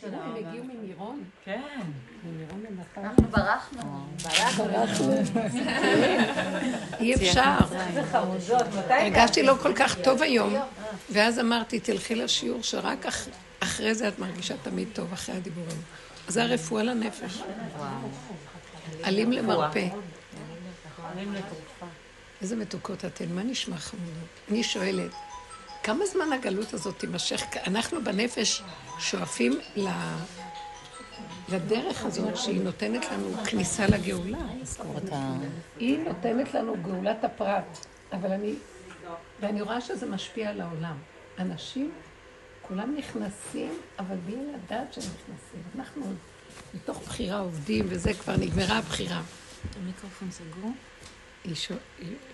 תראו, הם הגיעו ממירון. כן. ממירון למטה. אנחנו ברחנו. ברחנו. אי אפשר. הרגשתי לא כל כך טוב היום, ואז אמרתי, תלכי לשיעור שרק אח- אחרי זה את מרגישה תמיד טוב, אחרי הדיבורים. זה הרפואה לנפש. עלים למרפא. איזה מתוקות אתן, מה נשמע חמודות? אני שואלת, כמה זמן הגלות הזאת תימשך? אנחנו בנפש שואפים ל... לדרך הזאת שהיא נותנת לנו כניסה לגאולה. היא נותנת לנו גאולת הפרט, אבל אני... ואני רואה שזה משפיע על העולם. אנשים, כולם נכנסים, אבל בלי לדעת שהם נכנסים. אנחנו מתוך בחירה עובדים, וזה כבר נגמרה הבחירה. המיקרופון סגור?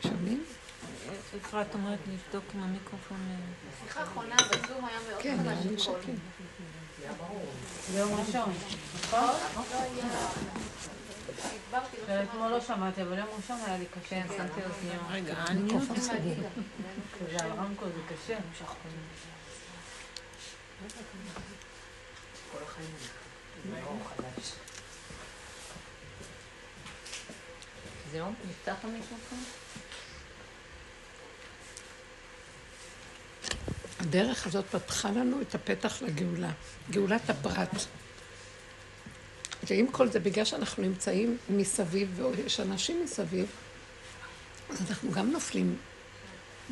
שומעים? אפרת אומרת לבדוק אם המיקרופון... אה, שיחה האחרונה בזום היה מאוד כן, חלש אני קול. ביום ראשון, נכון? לא היה... הסברתי לו ואתמול לא שמעתי, אבל יום ראשון היה לי קשה, שמתי אוזניות. רגע, המיקרופון סגור. זה על רמקול זה קשה. זהו, נפתח המיקרופון? הדרך הזאת פתחה לנו את הפתח לגאולה, גאולת הפרט. ועם כל זה, בגלל שאנחנו נמצאים מסביב, ויש אנשים מסביב, אז אנחנו גם נופלים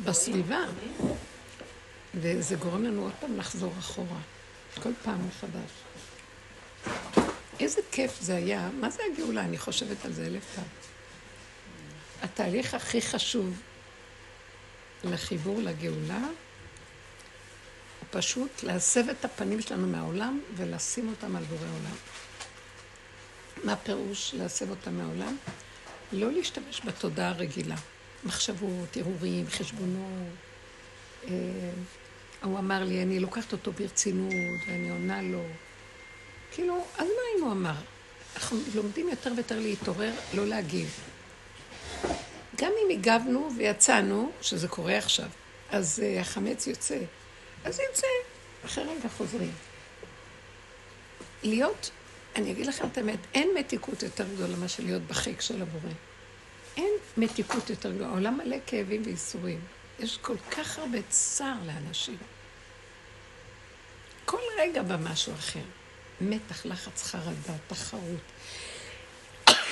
בסביבה, וזה גורם לנו עוד פעם לחזור אחורה, כל פעם מחדש. איזה כיף זה היה, מה זה הגאולה? אני חושבת על זה אלף פעם. התהליך הכי חשוב לחיבור לגאולה פשוט להסב את הפנים שלנו מהעולם ולשים אותם על בורא עולם. מה פירוש להסב אותם מהעולם? לא להשתמש בתודעה הרגילה. מחשבות, הרהורים, חשבונות. אה, הוא אמר לי, אני לוקחת אותו ברצינות, ואני עונה לו. כאילו, אז מה אם הוא אמר? אנחנו לומדים יותר ויותר להתעורר, לא להגיב. גם אם הגבנו ויצאנו, שזה קורה עכשיו, אז uh, החמץ יוצא. אז יוצא, אחרי רגע חוזרים. להיות, אני אגיד לכם את האמת, אין מתיקות יותר גדולה מאשר להיות בחיק של הבורא. אין מתיקות יותר גדולה. העולם מלא כאבים וייסורים. יש כל כך הרבה צער לאנשים. כל רגע במשהו אחר. מתח, לחץ, חרדה, תחרות.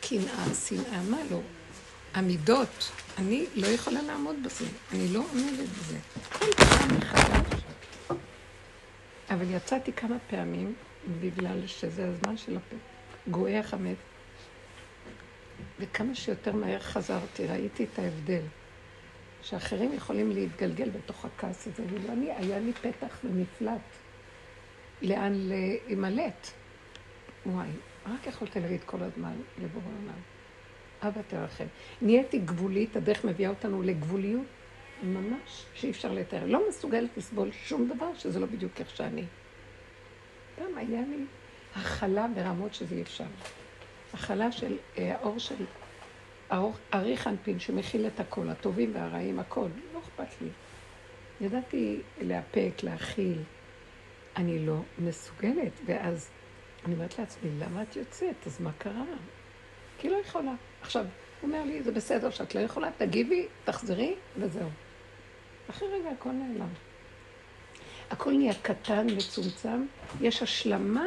קנאה, שנאה, מה לא? המידות, אני לא יכולה לעמוד בזה, אני לא עומדת בזה. כל פעם מחדש. אבל יצאתי כמה פעמים, בגלל שזה הזמן של גואי החמץ, וכמה שיותר מהר חזרתי, ראיתי את ההבדל. שאחרים יכולים להתגלגל בתוך הכעס הזה, ואילו אני, היה לי פתח ומפלט לאן להימלט. וואי, רק יכולתי להגיד כל הזמן לבורא עולם. אבא תרחם. נהייתי גבולית, הדרך מביאה אותנו לגבוליות ממש שאי אפשר לתאר. לא מסוגלת לסבול שום דבר שזה לא בדיוק איך שאני. גם היה לי הכלה ברמות שזה אי אפשר. הכלה של אה, האור של האור, ארי חנפין שמכיל את הכל, הטובים והרעים, הכל. לא אכפת לי. ידעתי לאפק, להכיל. אני לא מסוגלת. ואז אני אומרת לעצמי, למה את יוצאת? אז מה קרה? כי לא יכולה. עכשיו, הוא אומר לי, זה בסדר שאת לא יכולה, תגיבי, תחזרי, וזהו. אחרי רגע הכל נעלם. הכל נהיה קטן, מצומצם, יש השלמה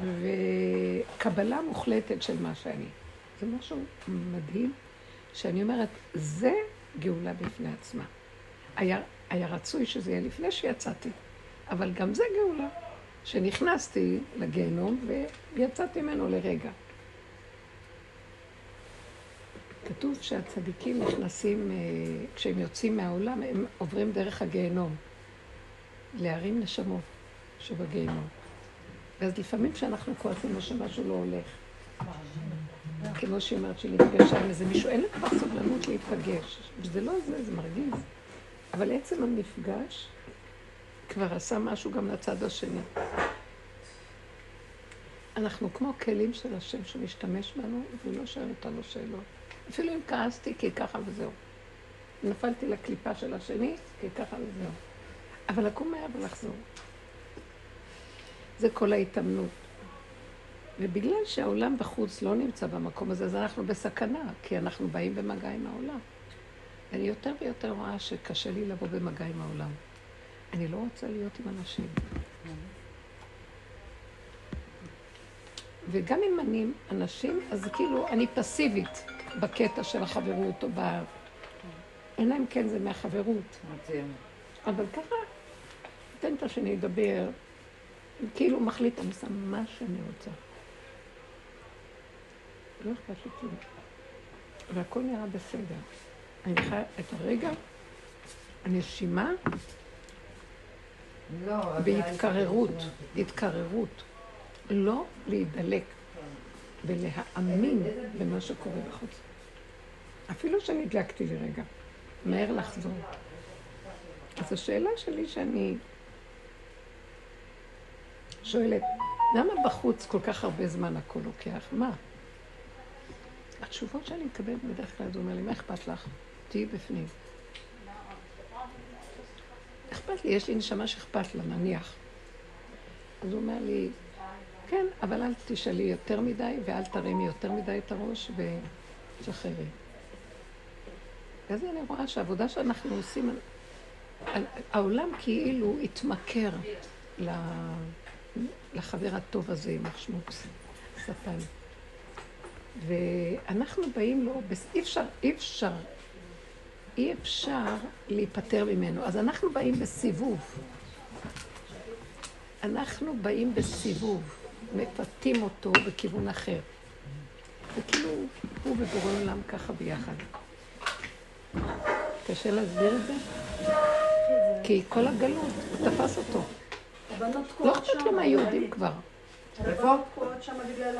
וקבלה מוחלטת של מה שאני. זה משהו מדהים, שאני אומרת, זה גאולה בפני עצמה. היה, היה רצוי שזה יהיה לפני שיצאתי, אבל גם זה גאולה, שנכנסתי לגיהנום ויצאתי ממנו לרגע. כתוב שהצדיקים נכנסים, אה, כשהם יוצאים מהעולם, הם עוברים דרך הגיהנום, להרים נשמות שבגיהנום. ואז לפעמים כשאנחנו כועסים או שמשהו לא הולך, כמו שהיא אומרת נפגשה עם איזה מישהו, אין לה כבר סבלנות להיפגש. וזה לא זה, זה מרגיז. אבל עצם המפגש כבר עשה משהו גם לצד השני. אנחנו כמו כלים של השם שמשתמש בנו, והוא לא שואל אותנו שאלות. אפילו אם כעסתי, כי ככה וזהו. נפלתי לקליפה של השני, כי ככה וזהו. אבל לקום מהר ולחזור. זה כל ההתאמנות. ובגלל שהעולם בחוץ לא נמצא במקום הזה, אז אנחנו בסכנה, כי אנחנו באים במגע עם העולם. אני יותר ויותר רואה שקשה לי לבוא במגע עם העולם. אני לא רוצה להיות עם אנשים. וגם אם אני אנשים, אז כאילו אני פסיבית בקטע של החברות או ב... אלא אם כן זה מהחברות. אבל ככה, תן את השני לדבר, כאילו מחליט, אני עושה מה שאני רוצה. לא אכפת לי כלום. והכל נראה בסדר. אני חיה את הרגע, הנשימה, לא, בהתקררות, התקררות. לא להידלק ולהאמין במה שקורה בחוץ. אפילו שנדלקתי לרגע, מהר לחזור. אז השאלה שלי שאני שואלת, למה בחוץ כל כך הרבה זמן הכל לוקח? מה? התשובות שאני מקבלת בדרך כלל, זה אומר לי, מה אכפת לך? תהיי בפנים. אכפת לי, יש לי נשמה שאכפת לה, נניח. אז הוא אומר לי, כן, אבל אל תשאלי יותר מדי ואל תרימי יותר מדי את הראש ותשחררי. ואז אני רואה שהעבודה שאנחנו עושים, העולם כאילו התמכר לחבר הטוב הזה עם השמוץ, שטן. ואנחנו באים לו, אי אפשר, אי אפשר, אי אפשר להיפטר ממנו. אז אנחנו באים בסיבוב. אנחנו באים בסיבוב. מפתים אותו בכיוון אחר. וכאילו, הוא ובורא עולם ככה ביחד. קשה להסביר את זה? כי כל הגלות, הוא תפס אותו. לא אכפת לו מהיהודים כבר. איפה? תקועות שם בגלל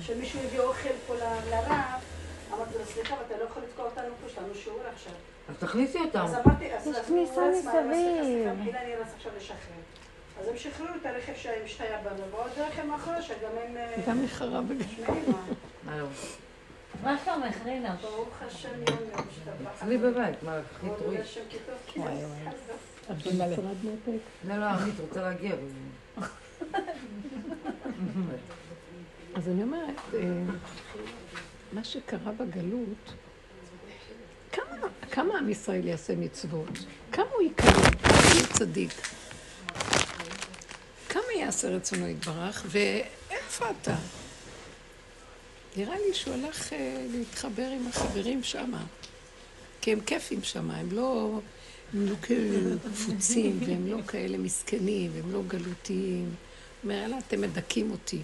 שמישהו הביא אוכל פה לרב. אמרתי לו, סליחה, אתה לא יכול לתקוע אותנו פה, יש לנו שיעור עכשיו. אז תכניסי אותם. אז אמרתי, אז כניסה מסביב. אני רץ עכשיו לשחרר. אז הם שחררו את הרכב שלהם שתיה בנו, ועוד רכב מאחורי שגם הם... אה, גם מחרה בגלל. מה? שלומך, רינה? ברוך השם יום יום משתבח. אצלי בבית, מה, קחי כבוד תרואי. השם כי טוב, כי וואי, אז- וואי. אז- את במשרד נתק? לא, לא, עמית רוצה להגיע. אז אני אומרת, אה, מה שקרה בגלות, כמה, כמה עם ישראל יעשה מצוות? כמה הוא יקרב? כמה הוא צדיק? כמה יעשה רצונו יתברך? ואיפה אתה? נראה לי שהוא הלך אה, להתחבר עם החברים שמה. כי הם כיפים שמה, הם לא, הם לא כאלה קפוצים, והם לא כאלה מסכנים, והם לא גלותיים. אומר, יאללה, אתם מדכאים אותי.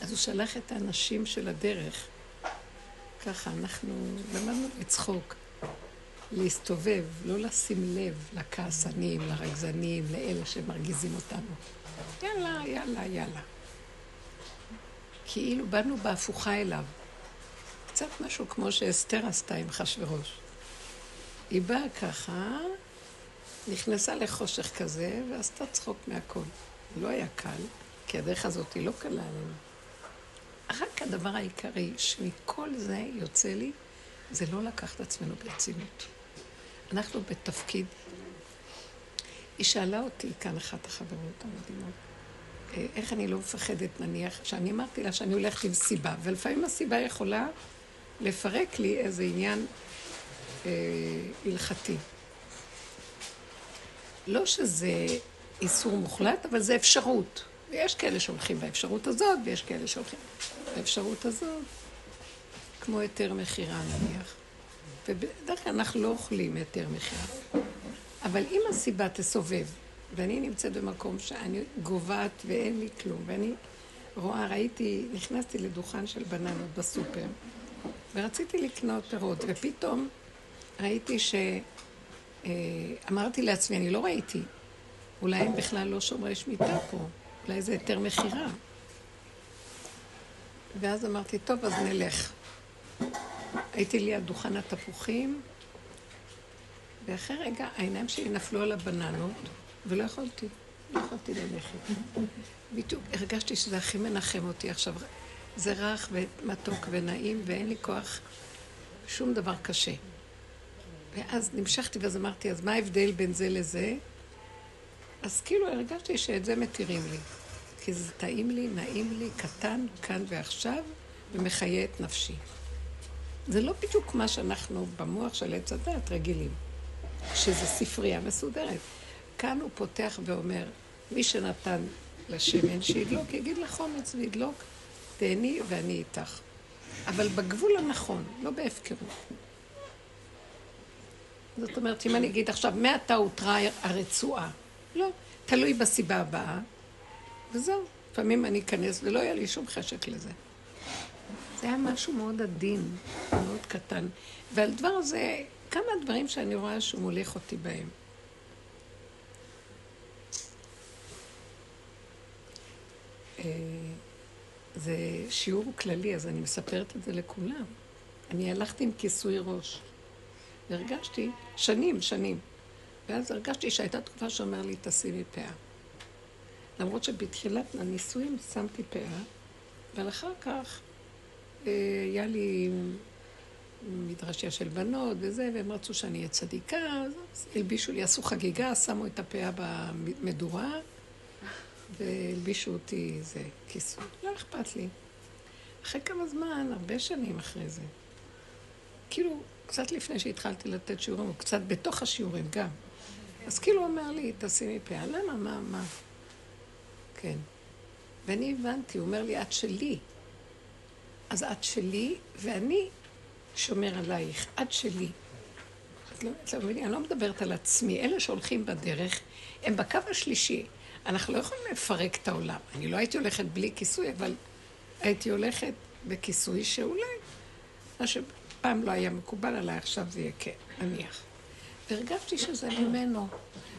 אז הוא שלח את האנשים של הדרך. ככה, אנחנו למדנו לצחוק, להסתובב, לא לשים לב לכעסנים, לרגזנים, לאלה שמרגיזים אותנו. יאללה, יאללה, יאללה. כאילו באנו בהפוכה אליו. קצת משהו כמו שאסתר עשתה עם אחשוורוש. היא באה ככה, נכנסה לחושך כזה, ועשתה צחוק מהכל. לא היה קל, כי הדרך הזאת היא לא קלה עלינו. רק הדבר העיקרי שמכל זה יוצא לי, זה לא לקחת עצמנו ברצינות. אנחנו בתפקיד. היא שאלה אותי כאן אחת החברות המדהימות, איך אני לא מפחדת נניח, שאני אמרתי לה שאני הולכת עם סיבה, ולפעמים הסיבה יכולה לפרק לי איזה עניין אה, הלכתי. לא שזה איסור מוחלט, אבל זה אפשרות. ויש כאלה שהולכים באפשרות הזאת, ויש כאלה שהולכים באפשרות הזאת, כמו היתר מכירה נניח. ובדרך כלל אנחנו לא אוכלים היתר מכירה. אבל אם הסיבה תסובב, ואני נמצאת במקום שאני גוועת ואין לי כלום, ואני רואה, ראיתי, נכנסתי לדוכן של בננות בסופר, ורציתי לקנות פירות, ופתאום ראיתי ש... אה, אמרתי לעצמי, אני לא ראיתי, אולי הם בכלל לא שומרי שמיטה פה, אולי זה היתר מכירה. ואז אמרתי, טוב, אז נלך. הייתי ליד דוכן התפוחים, ואחרי רגע העיניים שלי נפלו על הבננות, ולא יכולתי, לא יכולתי ללכת. בדיוק הרגשתי שזה הכי מנחם אותי עכשיו. זה רך ומתוק ונעים, ואין לי כוח, שום דבר קשה. ואז נמשכתי ואז אמרתי, אז מה ההבדל בין זה לזה? אז כאילו הרגשתי שאת זה מתירים לי. כי זה טעים לי, נעים לי, קטן, כאן ועכשיו, ומחיה את נפשי. זה לא בדיוק מה שאנחנו במוח של עץ הדת רגילים, שזה ספרייה מסודרת. כאן הוא פותח ואומר, מי שנתן לשמן שידלוק, יגיד לחומץ וידלוק, תהני ואני איתך. אבל בגבול הנכון, לא בהפקרות. זאת אומרת, אם אני אגיד עכשיו, מעתה הותרה הרצועה, לא, תלוי בסיבה הבאה, וזהו. לפעמים אני אכנס ולא היה לי שום חשק לזה. זה היה משהו מאוד עדין, מאוד קטן. ועל דבר הזה, כמה דברים שאני רואה שהוא מוליך אותי בהם. זה שיעור כללי, אז אני מספרת את זה לכולם. אני הלכתי עם כיסוי ראש. והרגשתי, שנים, שנים. ואז הרגשתי שהייתה תקופה שאומר לי, תשימי פאה. למרות שבתחילת הנישואים שמתי פאה, אבל אחר כך אה, היה לי מדרשיה של בנות וזה, והם רצו שאני אהיה צדיקה, אז הלבישו לי, עשו חגיגה, שמו את הפאה במדורה, והלבישו אותי איזה כיסוי. לא אכפת לי. אחרי כמה זמן, הרבה שנים אחרי זה, כאילו, קצת לפני שהתחלתי לתת שיעורים, או קצת בתוך השיעורים גם. אז כאילו הוא אומר לי, תשימי פאה. למה? מה? מה? כן. ואני הבנתי, הוא אומר לי, את שלי. אז את שלי, ואני שומר עלייך. את שלי. את לא, לא מבינים, אני לא מדברת על עצמי. אלה שהולכים בדרך, הם בקו השלישי. אנחנו לא יכולים לפרק את העולם. אני לא הייתי הולכת בלי כיסוי, אבל הייתי הולכת בכיסוי שאולי, מה שפעם לא היה מקובל עליי, עכשיו זה יהיה כן, נניח. והרגשתי שזה ממנו.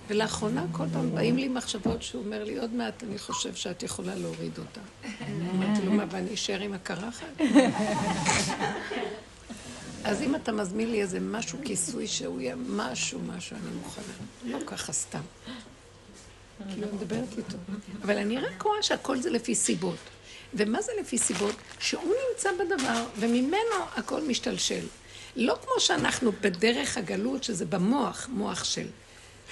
ולאחרונה כל פעם באים לי מחשבות שהוא אומר לי, עוד מעט אני חושב שאת יכולה להוריד אותה. אמרתי לו, מה, ואני אשאר עם הקרחת? אז אם אתה מזמין לי איזה משהו, כיסוי שהוא יהיה משהו, משהו, אני מוכנה. לא ככה סתם. כאילו, מדברת איתו. אבל אני רק רואה שהכל זה לפי סיבות. ומה זה לפי סיבות? שהוא נמצא בדבר, וממנו הכל משתלשל. לא כמו שאנחנו בדרך הגלות, שזה במוח, מוח של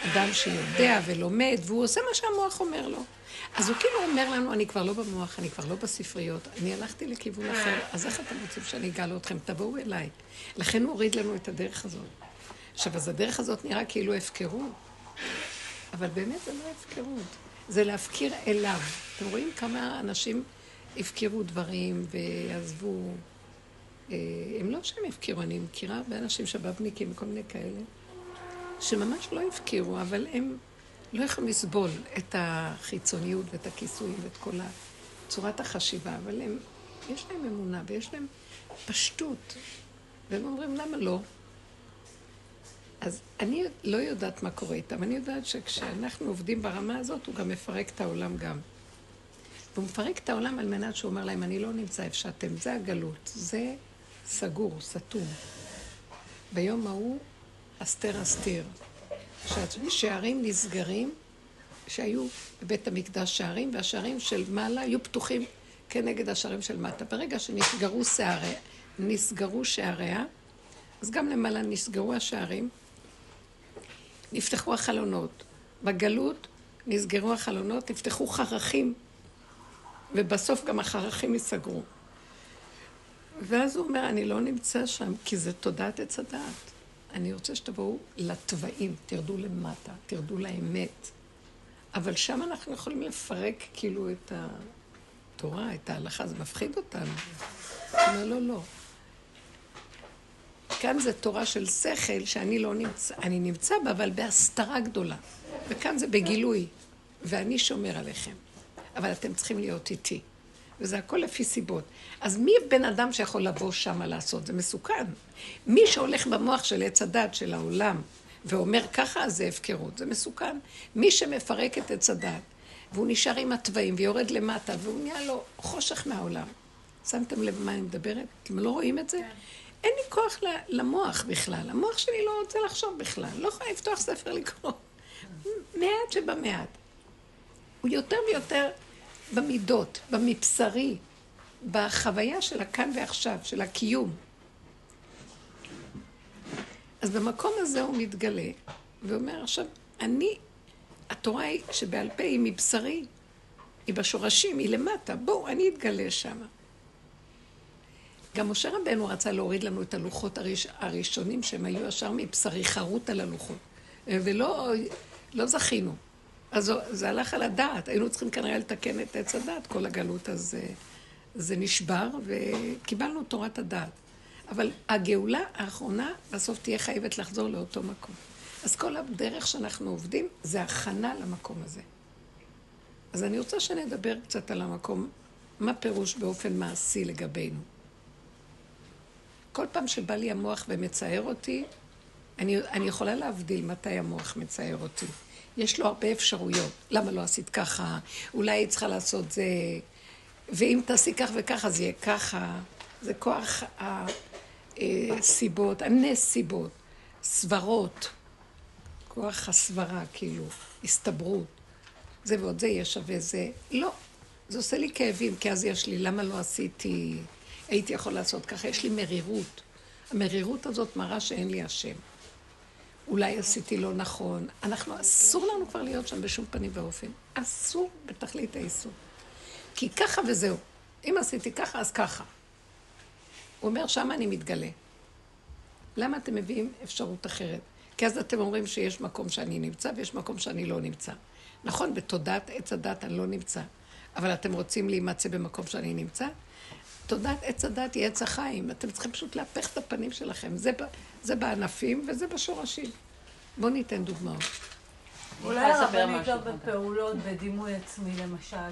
אדם שיודע ולומד, והוא עושה מה שהמוח אומר לו. אז הוא כאילו אומר לנו, אני כבר לא במוח, אני כבר לא בספריות, אני הלכתי לכיוון אחר, אז איך אתם רוצים שאני אגאל אתכם? תבואו אליי. לכן הוא הוריד לנו את הדרך הזאת. עכשיו, אז הדרך הזאת נראה כאילו הפקרות, אבל באמת זה לא הפקרות, זה להפקיר אליו. אתם רואים כמה אנשים הפקירו דברים ועזבו... אה, הם לא שהם הפקירו, אני מכירה הרבה אנשים שבבניקים וכל מיני כאלה. שממש לא הפקירו, אבל הם לא יכולים לסבול את החיצוניות ואת הכיסוי ואת כל צורת החשיבה, אבל הם, יש להם אמונה ויש להם פשטות, והם אומרים, למה לא? אז אני לא יודעת מה קורה איתם, אני יודעת שכשאנחנו עובדים ברמה הזאת, הוא גם מפרק את העולם גם. והוא מפרק את העולם על מנת שהוא אומר להם, אני לא נמצא איפה שאתם, זה הגלות, זה סגור, סתום. ביום ההוא אסתר אסתיר. שהשערים נסגרים, שהיו בבית המקדש שערים, והשערים של מעלה היו פתוחים כנגד השערים של מטה. ברגע שנסגרו שעריה, נסגרו שעריה, אז גם למעלה נסגרו השערים, נפתחו החלונות. בגלות נסגרו החלונות, נפתחו חרכים, ובסוף גם החרכים ייסגרו. ואז הוא אומר, אני לא נמצא שם, כי זה תודעת עץ הדעת. אני רוצה שתבואו לתוואים, תרדו למטה, תרדו לאמת. אבל שם אנחנו יכולים לפרק כאילו את התורה, את ההלכה, זה מפחיד אותנו. לא, לא, לא. כאן זה תורה של שכל שאני לא נמצא, אני נמצא בה, אבל בהסתרה גדולה. וכאן זה בגילוי, ואני שומר עליכם. אבל אתם צריכים להיות איתי. וזה הכל לפי סיבות. אז מי בן אדם שיכול לבוא שמה לעשות? זה מסוכן. מי שהולך במוח של עץ הדת של העולם ואומר ככה, זה הפקרות, זה מסוכן. מי שמפרק את עץ הדת, והוא נשאר עם התוואים ויורד למטה, והוא נהיה לו חושך מהעולם. שמתם לב מה אני מדברת? אתם לא רואים את זה? אין לי כוח למוח בכלל. המוח שלי לא רוצה לחשוב בכלל. לא יכולה לפתוח ספר לקרוא. מעט שבמעט. הוא יותר ויותר במידות, במבשרי, בחוויה של הכאן ועכשיו, של הקיום. אז במקום הזה הוא מתגלה, ואומר עכשיו, אני, התורה היא שבעל פה היא מבשרי, היא בשורשים, היא למטה, בואו, אני אתגלה שמה. גם משה רבנו רצה להוריד לנו את הלוחות הראש, הראשונים שהם היו ישר מבשרי חרוט על הלוחות. ולא לא זכינו. אז זה, הלך על הדעת. היינו צריכים כנראה לתקן את עץ הדעת, כל הגלות הזה. זה נשבר וקיבלנו תורת הדעת. אבל הגאולה האחרונה בסוף תהיה חייבת לחזור לאותו מקום. אז כל הדרך שאנחנו עובדים זה הכנה למקום הזה. אז אני רוצה שנדבר קצת על המקום, מה פירוש באופן מעשי לגבינו. כל פעם שבא לי המוח ומצער אותי, אני, אני יכולה להבדיל מתי המוח מצער אותי. יש לו הרבה אפשרויות. למה לא עשית ככה? אולי היא צריכה לעשות זה, ואם תעשי כך וככה זה יהיה ככה. זה כוח הסיבות, הנסיבות, סברות, כוח הסברה, כאילו, הסתברות. זה ועוד זה יהיה שווה זה. לא, זה עושה לי כאבים, כי אז יש לי, למה לא עשיתי, הייתי יכול לעשות ככה, יש לי מרירות. המרירות הזאת מראה שאין לי השם. אולי עשיתי לא נכון. אנחנו, אסור לנו כבר להיות שם בשום פנים ואופן. אסור בתכלית האיסור. כי ככה וזהו. אם עשיתי ככה, אז ככה. הוא אומר, שם אני מתגלה. למה אתם מביאים אפשרות אחרת? כי אז אתם אומרים שיש מקום שאני נמצא ויש מקום שאני לא נמצא. נכון, בתודעת עץ הדת אני לא נמצא, אבל אתם רוצים להימצא במקום שאני נמצא? תודעת עץ הדת היא עץ החיים. אתם צריכים פשוט להפך את הפנים שלכם. זה, זה בענפים וזה בשורשים. בואו ניתן דוגמאות. אולי הרבנית לא בפעולות, בדימוי עצמי למשל.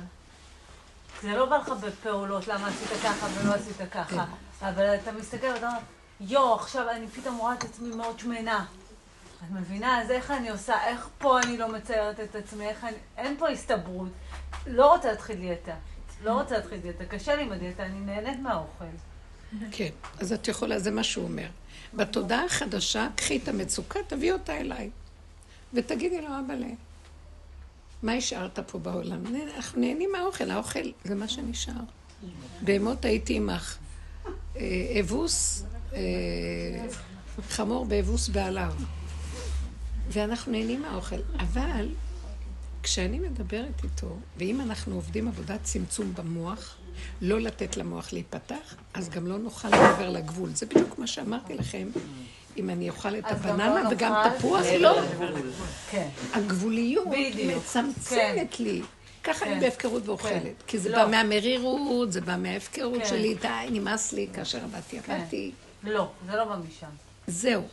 זה לא בא לך בפעולות, למה עשית ככה ולא עשית ככה. כן. אבל אתה מסתכל ואתה אומר, יואו, עכשיו אני פתאום רואה את עצמי מאוד שמנה. את מבינה? אז איך אני עושה, איך פה אני לא מציירת את עצמי, איך אני... אין פה הסתברות. לא רוצה להתחיל דיאטה. לא רוצה להתחיל דיאטה. קשה לי עם הדיאטה, אני נהנית מהאוכל. כן, אז את יכולה, זה מה שהוא אומר. בתודעה החדשה, קחי את המצוקה, תביאי אותה אליי. ותגידי לו, אבאלה, מה השארת פה בעולם? אנחנו נהנים מהאוכל, האוכל זה מה שנשאר. בהמות הייתי עמך. אה, אבוס, אה, חמור באבוס בעליו. ואנחנו נהנים מהאוכל. אבל כשאני מדברת איתו, ואם אנחנו עובדים עבודת צמצום במוח, לא לתת למוח להיפתח, אז גם לא נוכל לעבר לגבול. זה בדיוק מה שאמרתי לכם. אם אני אוכל את הבננה לא וגם. תפוח, לא. כן. הגבוליות. מצמצמת לי. ככה אני כן. בהפקרות ואוכלת. כן. כי זה לא. בא מהמרירות, זה בא מההפקרות כן. שלי, די, נמאס לי, כאשר עבדתי, כן. עבדתי. לא, זה לא בא משם. זהו.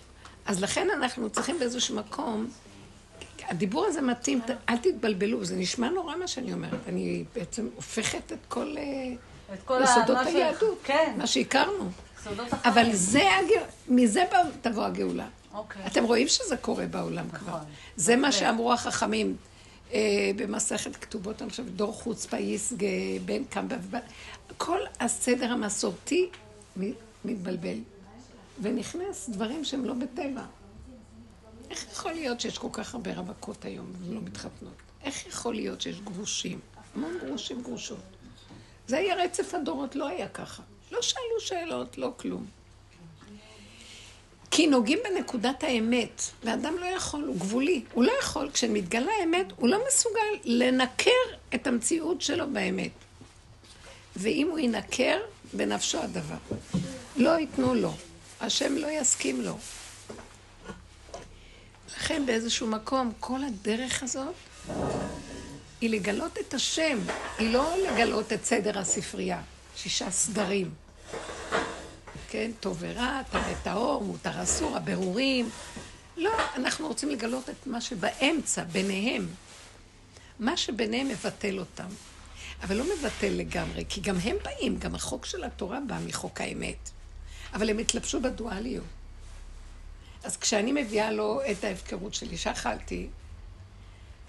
אז לכן אנחנו צריכים באיזשהו מקום, הדיבור הזה מתאים, אל תתבלבלו, זה נשמע נורא מה שאני אומרת. אני בעצם הופכת את כל אה, את כל ה- יסודות היהדות, כן, מה שהכרנו. אבל זה, מזה תבוא הגאולה. אוקיי. אתם רואים שזה קורה בעולם כבר. נכון. זה מה. שאמרו החכמים אה, במסכת כתובות, אני חושבת, דור חוצפה יסגה, בן קמבה. כל הסדר המסורתי מתבלבל. ונכנס דברים שהם לא בטבע. איך יכול להיות שיש כל כך הרבה רווקות היום ולא מתחתנות? איך יכול להיות שיש גרושים? המון גרושים גרושות. זה היה רצף הדורות, לא היה ככה. לא שאלו שאלות, לא כלום. כי נוגעים בנקודת האמת, ואדם לא יכול, הוא גבולי. הוא לא יכול, כשמתגלה האמת, הוא לא מסוגל לנקר את המציאות שלו באמת. ואם הוא ינקר, בנפשו הדבר. לא ייתנו לו. השם לא יסכים לו. לכן באיזשהו מקום, כל הדרך הזאת היא לגלות את השם, היא לא לגלות את סדר הספרייה, שישה סדרים. כן, טוב ורע, טמא טהור, מותר אסור, הבירורים. לא, אנחנו רוצים לגלות את מה שבאמצע, ביניהם. מה שביניהם מבטל אותם. אבל לא מבטל לגמרי, כי גם הם באים, גם החוק של התורה בא מחוק האמת. אבל הם התלבשו בדואליות. אז כשאני מביאה לו את ההפקרות שלי, שאכלתי,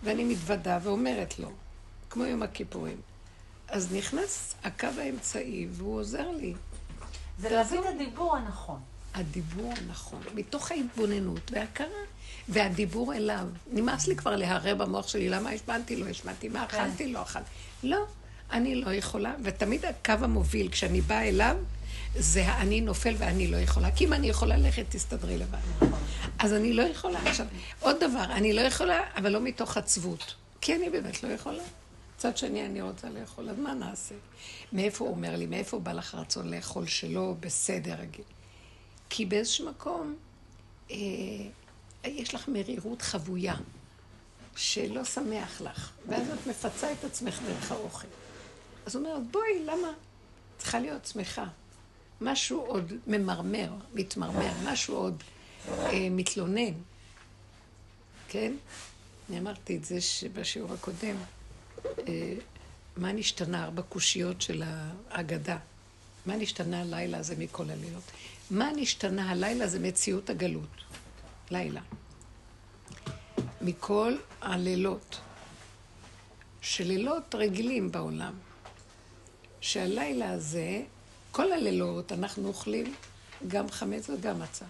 ואני מתוודה ואומרת לו, כמו יום הכיפורים, אז נכנס הקו האמצעי והוא עוזר לי. זה להביא את הדיבור הנכון. הדיבור הנכון, מתוך ההתבוננות וההכרה, והדיבור אליו. נמאס לי כבר להרהר במוח שלי, למה השמנתי, לא השמנתי, מה כן. אכלתי, לא אכלתי. לא, אני לא יכולה, ותמיד הקו המוביל, כשאני באה אליו, זה האני נופל ואני לא יכולה. כי אם אני יכולה ללכת, תסתדרי לבד. אז אני לא יכולה. עכשיו, עוד דבר, אני לא יכולה, אבל לא מתוך עצבות. כי אני באמת לא יכולה. מצד שני, אני רוצה לאכול, אז מה נעשה? מאיפה הוא אומר לי, מאיפה בא לך רצון לאכול שלא בסדר? כי באיזשהו מקום, אה, יש לך מרירות חבויה, שלא שמח לך, ואז את מפצה את עצמך דרך האוכל. אז הוא אומר, בואי, למה? צריכה להיות שמחה. משהו עוד ממרמר, מתמרמר, משהו עוד אה, מתלונן. כן? אני אמרתי את זה בשיעור הקודם. אה, מה נשתנה ארבע קושיות של ההגדה? מה נשתנה הלילה הזה מכל הלילות? מה נשתנה הלילה זה מציאות הגלות. לילה. מכל הלילות. שלילות רגילים בעולם. שהלילה הזה, כל הלילות אנחנו אוכלים גם חמץ וגם מצה.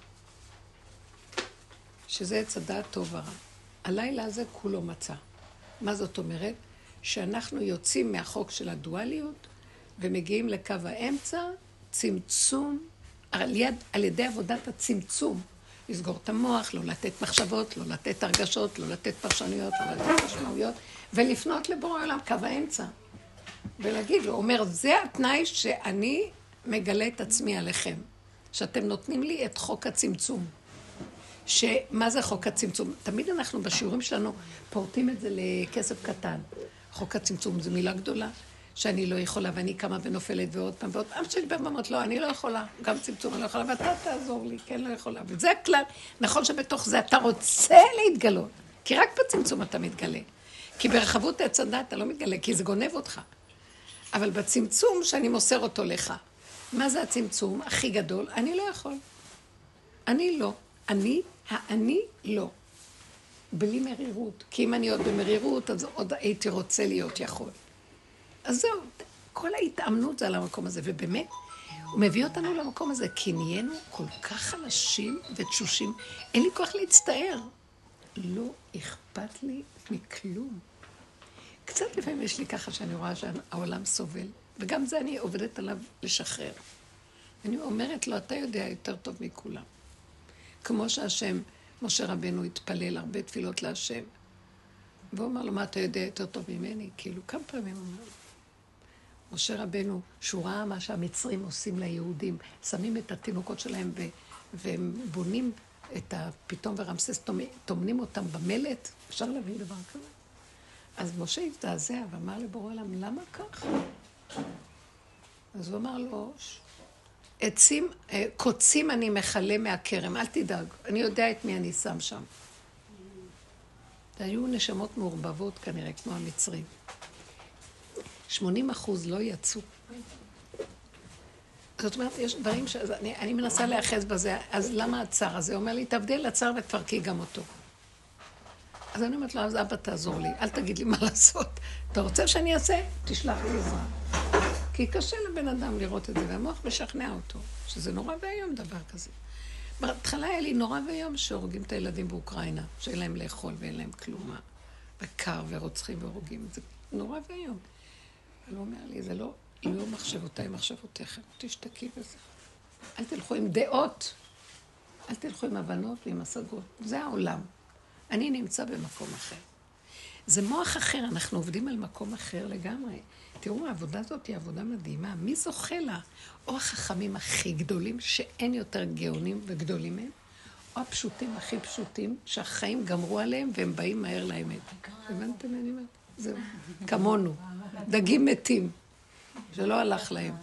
שזה עץ הדעת טוב ורע. הלילה הזה כולו מצה. מה זאת אומרת? שאנחנו יוצאים מהחוק של הדואליות ומגיעים לקו האמצע, צמצום, על, יד, על ידי עבודת הצמצום. לסגור את המוח, לא לתת מחשבות, לא לתת הרגשות, לא לתת פרשנויות, לא לתת משמעויות, ולפנות לבורא עולם, קו האמצע. ולהגיד הוא אומר, זה התנאי שאני מגלה את עצמי עליכם. שאתם נותנים לי את חוק הצמצום. שמה זה חוק הצמצום? תמיד אנחנו בשיעורים שלנו פורטים את זה לכסף קטן. חוק הצמצום זו מילה גדולה, שאני לא יכולה, ואני קמה ונופלת ועוד פעם ועוד פעם. שלי באה ואומרת, לא, אני לא יכולה, גם צמצום אני לא יכולה, ואתה תעזור לי, כן, לא יכולה. וזה הכלל. נכון שבתוך זה אתה רוצה להתגלות, כי רק בצמצום אתה מתגלה. כי ברחבות עץ הדת אתה לא מתגלה, כי זה גונב אותך. אבל בצמצום שאני מוסר אותו לך. מה זה הצמצום הכי גדול? אני לא יכול. אני לא. אני, האני לא. בלי מרירות. כי אם אני עוד במרירות, אז עוד הייתי רוצה להיות יכול. אז זהו, כל ההתאמנות זה על המקום הזה, ובאמת, הוא מביא אותנו למקום הזה, כי נהיינו כל כך חלשים ותשושים, אין לי כוח להצטער. לא אכפת לי מכלום. קצת לפעמים יש לי ככה שאני רואה שהעולם סובל, וגם זה אני עובדת עליו לשחרר. אני אומרת לו, אתה יודע יותר טוב מכולם. כמו שהשם, משה רבנו התפלל הרבה תפילות להשם. והוא אמר לו, מה אתה יודע יותר טוב ממני? כאילו, כמה פעמים הוא אומר לו. משה רבנו, שהוא ראה מה שהמצרים עושים ליהודים, שמים את התינוקות שלהם ו- והם בונים את הפתאום ורמסס, טומנים אותם במלט, אפשר להבין דבר כזה? אז משה הזדעזע ואמר לבורא עולם, למה כך? אז הוא אמר לו, עצים, אה, קוצים אני מכלה מהכרם, אל תדאג, אני יודע את מי אני שם שם. והיו נשמות מעורבבות כנראה, כמו המצרים. 80 אחוז לא יצאו. זאת אומרת, יש דברים שאני מנסה להיאחז בזה, אז למה הצער הזה? הוא אומר לי, תעבדי על הצער ותפרקי גם אותו. אז אני אומרת לו, אז אבא תעזור לי, אל תגיד לי מה לעשות. אתה רוצה שאני אעשה? תשלח לי עזרה. כי קשה לבן אדם לראות את זה, והמוח משכנע אותו, שזה נורא ואיום דבר כזה. בהתחלה היה לי נורא ואיום שהורגים את הילדים באוקראינה, שאין להם לאכול ואין להם כלום, וקר ורוצחים והורגים, זה נורא ואיום. אבל הוא אומר לי, זה לא, לא מחשבותיי מחשבותיכם, תשתקי בזה. אל תלכו עם דעות, אל תלכו עם הבנות ועם השגות, זה העולם. אני נמצא במקום אחר. זה מוח אחר, אנחנו עובדים על מקום אחר לגמרי. תראו, העבודה הזאת היא עבודה מדהימה. מי זוכה לה? או החכמים הכי גדולים, שאין יותר גאונים וגדולים מהם, או הפשוטים הכי פשוטים, שהחיים גמרו עליהם והם באים מהר לאמת. הבנתם מה אני אומרת? זהו. כמונו. דגים מתים, שלא הלך להם.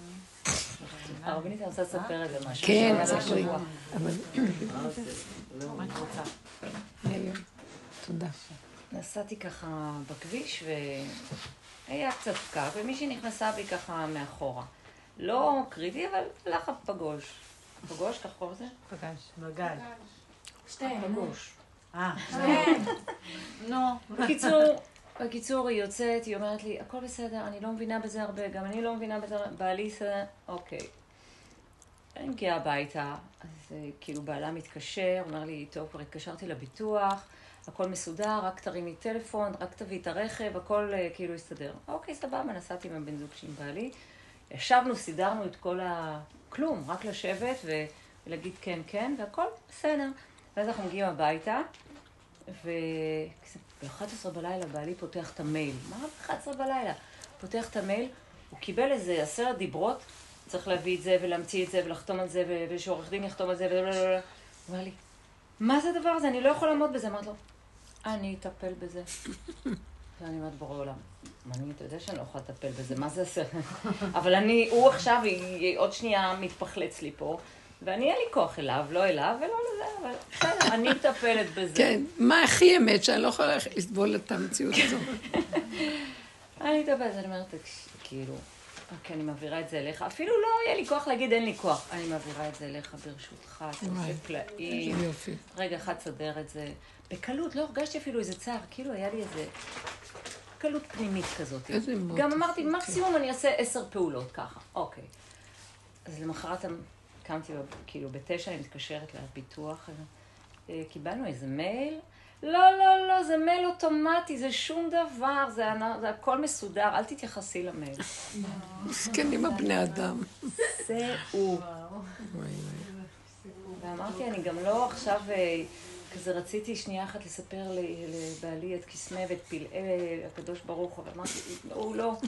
הרבנית, אני רוצה לספר איזה משהו. כן, ספרי. אבל... תודה. נסעתי ככה בכביש והיה קצת פקק, ומישהי נכנסה בי ככה מאחורה. לא קריטי, אבל לחץ פגוש. פגוש, כך קוראים לזה? פגש. בגד. שתיהן. פגוש. אה, שתיהן. נו. בקיצור, בקיצור, היא יוצאת, היא אומרת לי, הכל בסדר, אני לא מבינה בזה הרבה, גם אני לא מבינה בזה, בעלי זה, אוקיי. אני מגיעה הביתה, אז כאילו בעלה מתקשר, אומר לי, טוב, כבר התקשרתי לביטוח, הכל מסודר, רק תרימי טלפון, רק תביאי את הרכב, הכל אה, כאילו יסתדר. אוקיי, סבבה, נסעתי עם הבן זוג שלי עם בעלי. ישבנו, סידרנו את כל ה... כלום, רק לשבת. ולהגיד כן, כן, והכל בסדר. ואז אנחנו מגיעים הביתה, וב-11 בלילה בעלי פותח את המייל. מה ב-11 בלילה? פותח את המייל, הוא קיבל איזה עשרת דיברות, צריך להביא את זה ולהמציא את זה ולחתום על זה ושעורך דין יחתום על זה ו... הוא אמר לי, מה זה הדבר הזה? אני לא יכול לעמוד בזה. אמרתי לו, אני אטפל בזה. ואני אומרת, בורא עולם, אני, אתה יודע שאני לא יכולה לטפל בזה, מה זה עושה? אבל אני, הוא עכשיו, היא- עוד שנייה מתפחלץ לי פה, ואני אין לי כוח אליו, לא אליו ולא לזה, אבל בסדר, אני מטפלת בזה. כן, מה הכי אמת שאני לא יכולה לסבול את המציאות הזאת. אני מטפלת, אני אומרת, "תקש- כאילו, אוקיי, אני מעבירה את זה אליך. אפילו לא יהיה לי כוח להגיד אין לי כוח. אני מעבירה את זה אליך ברשותך, אתה עושה פלאים. רגע אחד סדר את זה. בקלות, לא הרגשתי אפילו איזה צער, כאילו היה לי איזה קלות פנימית כזאת. איזה מותק. גם אמרתי, מקסימום אני אעשה עשר פעולות ככה, אוקיי. אז למחרת קמתי, כאילו בתשע אני מתקשרת לביטוח, אה, קיבלנו איזה מייל. לא, לא, לא, זה מייל אוטומטי, זה שום דבר, זה, זה הכל מסודר, אל תתייחסי למייל. מסכנים הבני אדם. זה הוא. וואי, וואי. ואמרתי, אני גם לא עכשיו, אה, כזה רציתי שנייה אחת לספר לבעלי את קסמי ואת פלאי הקדוש ברוך הוא, ואמרתי, הוא לא,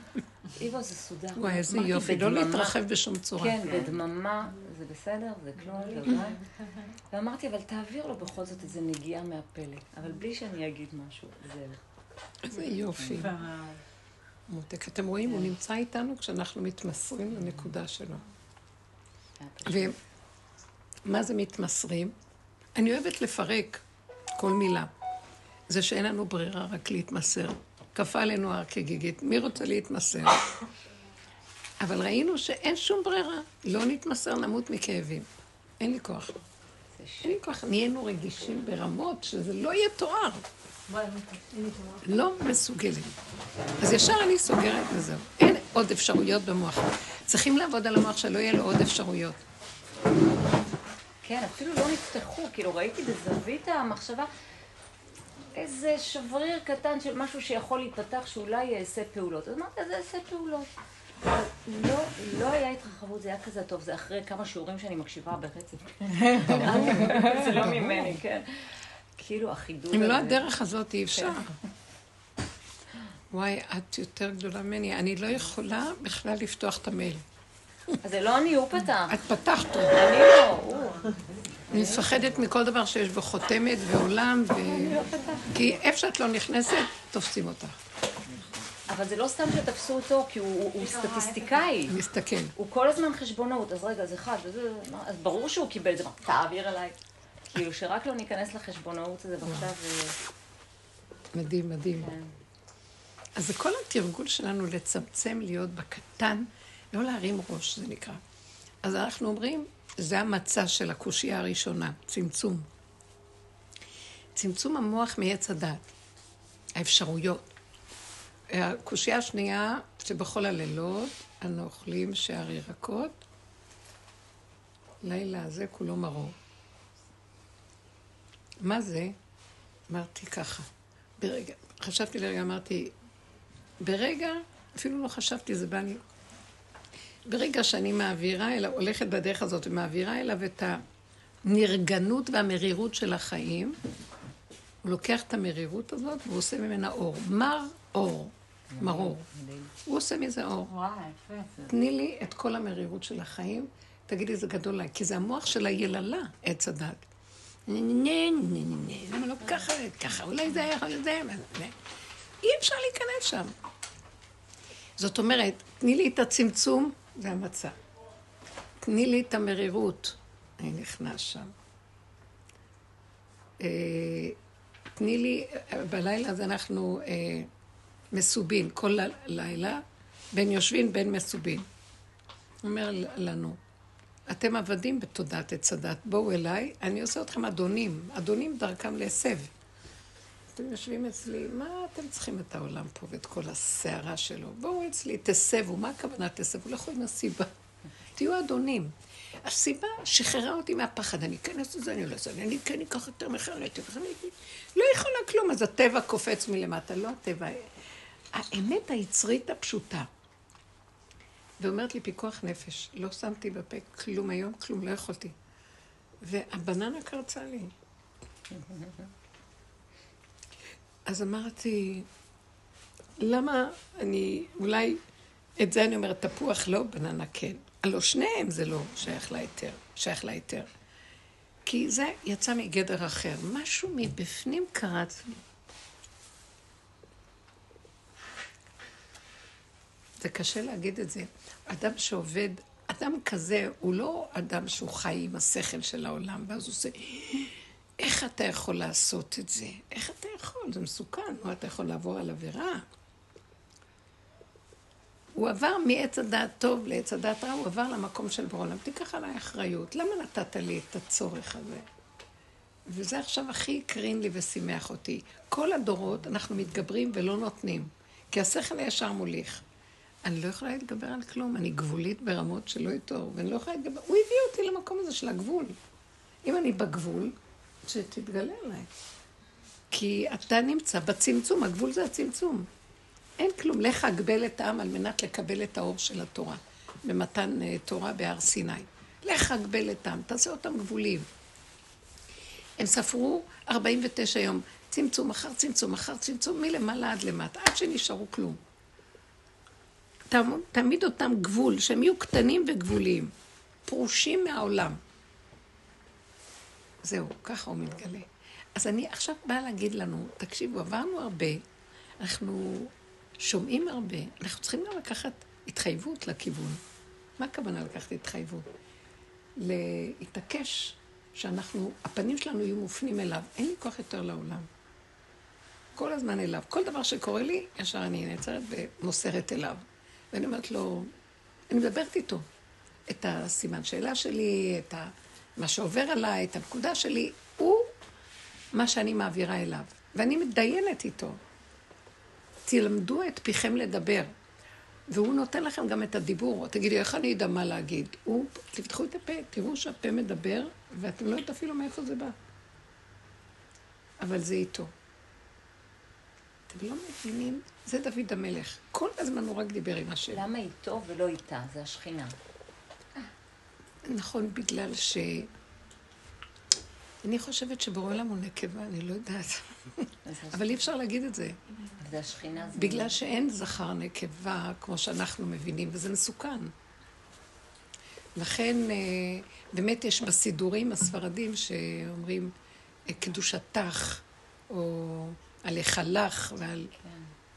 איבו זה סודר. וואי, איזה יופי. לא להתרחב בשום צורה. כן, בדממה, זה בסדר, זה כלום, זה לא. ואמרתי, אבל תעביר לו בכל זאת איזה נגיעה מהפלא, אבל בלי שאני אגיד משהו, זהו. איזה יופי. מותק, אתם רואים, הוא נמצא איתנו כשאנחנו מתמסרים לנקודה שלו. ומה זה מתמסרים? אני אוהבת לפרק כל מילה. זה שאין לנו ברירה רק להתמסר. כפה עלינו הר כגיגית. מי רוצה להתמסר? אבל ראינו שאין שום ברירה. לא נתמסר, נמות מכאבים. אין לי כוח. אין לי כוח. נהיינו רגישים ברמות שזה לא יתואר. לא מסוגלת. אז ישר אני סוגרת וזהו. אין עוד אפשרויות במוח. צריכים לעבוד על המוח שלא יהיה לו עוד אפשרויות. כן, אפילו לא נפתחו, כאילו ראיתי בזווית המחשבה איזה שבריר קטן של משהו שיכול להיפתח שאולי יעשה פעולות. אז אמרתי, אז יעשה פעולות. אבל לא, לא היה התרחבות, זה היה כזה טוב, זה אחרי כמה שיעורים שאני מקשיבה ברצף. זה לא ממני, כן. כאילו החידוד אם הזה. לא הדרך הזאת, אי אפשר. וואי, את יותר גדולה ממני. אני לא יכולה בכלל לפתוח את המייל. אז זה לא אני, הוא פתח. את פתחת. אני לא, הוא. אני מפחדת מכל דבר שיש בו חותמת ועולם, ו... כי איפה שאת לא נכנסת, תופסים אותך. אבל זה לא סתם שתפסו אותו, כי הוא, הוא, סטטיסטיקאי. מסתכל. הוא כל הזמן חשבונאות, אז רגע, אז אחד, אז ברור שהוא קיבל את זה, תעביר אליי. כאילו, שרק לא ניכנס לחשבונאות הזה ועכשיו... אה, מדהים, מדהים. כן. אז זה כל התרגול שלנו לצמצם, להיות בקטן, לא להרים ראש, זה נקרא. אז אנחנו אומרים, זה המצע של הקושייה הראשונה, צמצום. צמצום המוח מעץ הדת, האפשרויות. הקושייה השנייה, שבכל הלילות אנו אוכלים שער ירקות, לילה הזה כולו מרור. מה זה? אמרתי ככה. ברגע, חשבתי לרגע, אמרתי, ברגע, אפילו לא חשבתי, זה בא לי. ברגע שאני מעבירה אליו, הולכת בדרך הזאת ומעבירה אליו את הנרגנות והמרירות של החיים, הוא לוקח את המרירות הזאת והוא עושה ממנה אור. מר אור, מרור. הוא עושה מזה אור. וואי, יפה. תני לי את כל המרירות של החיים, תגידי, זה גדול עליי, כי זה המוח של היללה, עץ הדת. למה לא ככה, ככה, אולי זה היה זה, אי אפשר להיכנס שם. זאת אומרת, תני לי את הצמצום, זה המצע. תני לי את המרירות, אני נכנס שם. אה, תני לי, בלילה הזה אנחנו אה, מסובין, כל לילה, בין יושבין בין מסובין. אומר לנו, אתם עבדים בתודעת עץ הדת, בואו אליי, אני עושה אתכם אדונים, אדונים דרכם להסב. אתם יושבים אצלי, מה אתם צריכים את העולם פה ואת כל הסערה שלו? בואו אצלי, תסבו, מה הכוונה תסבו? לכו עם הסיבה. תהיו אדונים. הסיבה שחררה אותי מהפחד, אני כן אעשה את זה, אני לא אעשה אני כן אקח יותר מחיר, אני לא יכולה כלום, אז הטבע קופץ מלמטה, לא הטבע. האמת היצרית הפשוטה. ואומרת לי, פיקוח נפש, לא שמתי בפה כלום היום, כלום, לא יכולתי. והבננה קרצה לי. אז אמרתי, למה אני, אולי את זה אני אומרת, תפוח לא, בננה כן. הלוא שניהם זה לא שייך להיתר, שייך להיתר. כי זה יצא מגדר אחר. משהו מבפנים קרץ לי. זה קשה להגיד את זה. אדם שעובד, אדם כזה, הוא לא אדם שהוא חי עם השכל של העולם, ואז הוא עושה, איך אתה יכול לעשות את זה? איך אתה יכול? זה מסוכן, או אתה יכול לעבור על עבירה. הוא עבר מעץ הדעת טוב לעץ הדעת רע, הוא עבר למקום של בעולם. תיקח עליי אחריות. למה נתת לי את הצורך הזה? וזה עכשיו הכי הקרין לי ושימח אותי. כל הדורות אנחנו מתגברים ולא נותנים, כי השכל הישר מוליך. אני לא יכולה להתגבר על כלום, אני גבולית ברמות שלא איתו, ואני לא יכולה להתגבר. הוא הביא אותי למקום הזה של הגבול. אם אני בגבול, שתתגלה עליי. כי אתה נמצא בצמצום, הגבול זה הצמצום. אין כלום. לך אגבל את העם על מנת לקבל את האור של התורה, במתן uh, תורה בהר סיני. לך אגבל את העם, תעשה אותם גבולים. הם ספרו 49 יום, צמצום אחר צמצום אחר צמצום, מלמעלה עד למטה, עד שנשארו כלום. תעמיד אותם גבול, שהם יהיו קטנים וגבוליים, פרושים מהעולם. זהו, ככה הוא מתגלה. אז אני עכשיו באה להגיד לנו, תקשיבו, עברנו הרבה, אנחנו שומעים הרבה, אנחנו צריכים גם לקחת התחייבות לכיוון. מה הכוונה לקחת התחייבות? להתעקש שאנחנו, הפנים שלנו יהיו מופנים אליו. אין לי כוח יותר לעולם. כל הזמן אליו. כל דבר שקורה לי, ישר אני נעצרת ומוסרת אליו. ואני אומרת לו, אני מדברת איתו. את הסימן שאלה שלי, את ה... מה שעובר עליי, את הפקודה שלי, הוא מה שאני מעבירה אליו. ואני מתדיינת איתו. תלמדו את פיכם לדבר. והוא נותן לכם גם את הדיבור. תגידי, איך אני אדע מה להגיד? הוא, תפתחו את הפה, תראו שהפה מדבר, ואתם לא יודעת אפילו מאיפה זה בא. אבל זה איתו. אתם לא מבינים? זה דוד המלך. כל הזמן הוא רק דיבר עם השם. למה איתו ולא איתה? זה השכינה. נכון, בגלל ש... אני חושבת שבורא עולם הוא נקבה, אני לא יודעת. אבל אי אפשר להגיד את זה. בגלל שאין זכר נקבה כמו שאנחנו מבינים, וזה מסוכן. לכן, אה, באמת יש בסידורים הספרדים שאומרים אה, קדושתך, או על היכלך ועל... כן.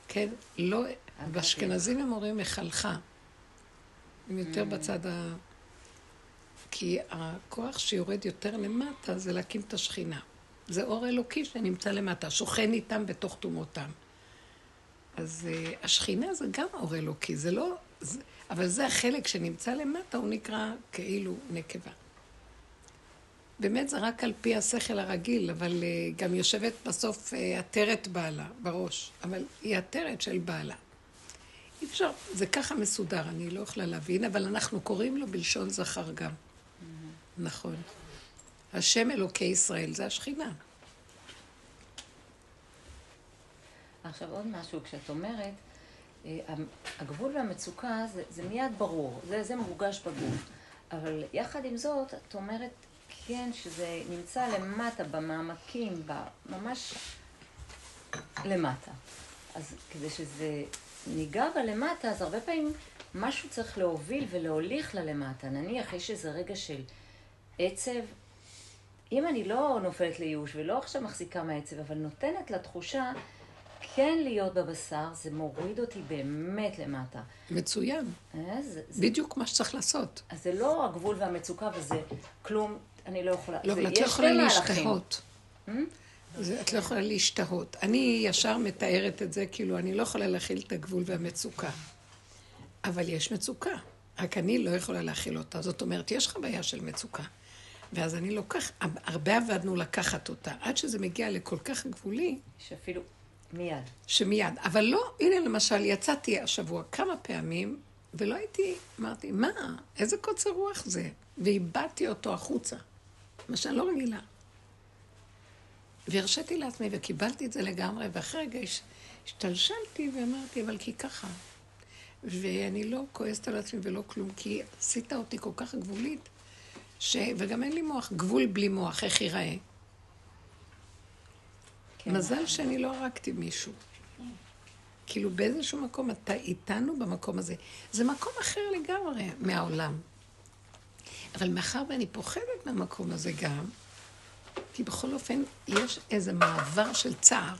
כן, לא... באשכנזים הם אומרים היכלך. הם יותר mm. בצד ה... כי הכוח שיורד יותר למטה זה להקים את השכינה. זה אור אלוקי שנמצא למטה, שוכן איתם בתוך טומאותם. אז uh, השכינה זה גם אור אלוקי, זה לא... זה, אבל זה החלק שנמצא למטה, הוא נקרא כאילו נקבה. באמת זה רק על פי השכל הרגיל, אבל uh, גם יושבת בסוף uh, עטרת בעלה בראש, אבל היא עטרת של בעלה. אי אפשר, זה ככה מסודר, אני לא יכולה להבין, אבל אנחנו קוראים לו בלשון זכר גם. נכון. השם אלוקי ישראל זה השכינה. עכשיו עוד משהו, כשאת אומרת, אה, הגבול והמצוקה זה, זה מיד ברור, זה, זה מורגש בגוף. אבל יחד עם זאת, את אומרת, כן, שזה נמצא למטה, במעמקים, ממש למטה. אז כדי שזה ניגע בלמטה, אז הרבה פעמים משהו צריך להוביל ולהוליך ללמטה. נניח, יש איזה רגע של עצב, אם אני לא נופלת לייאוש ולא עכשיו מחזיקה מהעצב, אבל נותנת לתחושה כן להיות בבשר, זה מוריד אותי באמת למטה. מצוין. אה, זה, בדיוק מה שצריך לעשות. אז זה לא הגבול והמצוקה וזה כלום, אני לא יכולה... לא, אבל את לא יכולה להשתהות. Hmm? את לא יכולה להשתהות. אני ישר מתארת את זה, כאילו, אני לא יכולה להכיל את הגבול והמצוקה. אבל יש מצוקה, רק אני לא יכולה להכיל אותה. זאת אומרת, יש חוויה של מצוקה. ואז אני לוקח, הרבה עבדנו לקחת אותה, עד שזה מגיע לכל כך גבולי. שאפילו מיד. שמיד. אבל לא, הנה למשל, יצאתי השבוע כמה פעמים, ולא הייתי, אמרתי, מה, איזה קוצר רוח זה? ואיבדתי אותו החוצה, מה שאני לא רגילה. והרשיתי לעצמי וקיבלתי את זה לגמרי, ואחרי רגע הש- השתלשלתי ואמרתי, אבל כי ככה. ואני לא כועסת על עצמי ולא כלום, כי עשית אותי כל כך גבולית, ש... וגם אין לי מוח, גבול בלי מוח, איך ייראה? כן. מזל שאני לא הרגתי מישהו. כאילו באיזשהו מקום אתה איתנו במקום הזה. זה מקום אחר לגמרי מהעולם. אבל מאחר ואני פוחדת מהמקום הזה גם, כי בכל אופן יש איזה מעבר של צער,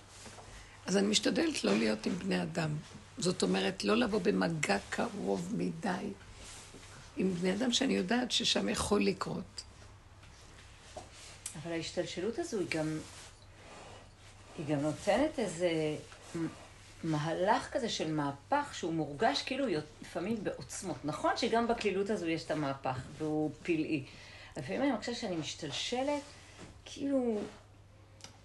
אז אני משתדלת לא להיות עם בני אדם. זאת אומרת, לא לבוא במגע קרוב מדי עם בני אדם שאני יודעת ששם יכול לקרות. אבל ההשתלשלות הזו היא גם, היא גם נותנת איזה מהלך כזה של מהפך שהוא מורגש כאילו לפעמים בעוצמות. נכון שגם בקלילות הזו יש את המהפך והוא פלאי. לפעמים אני מרגישה שאני משתלשלת, כאילו,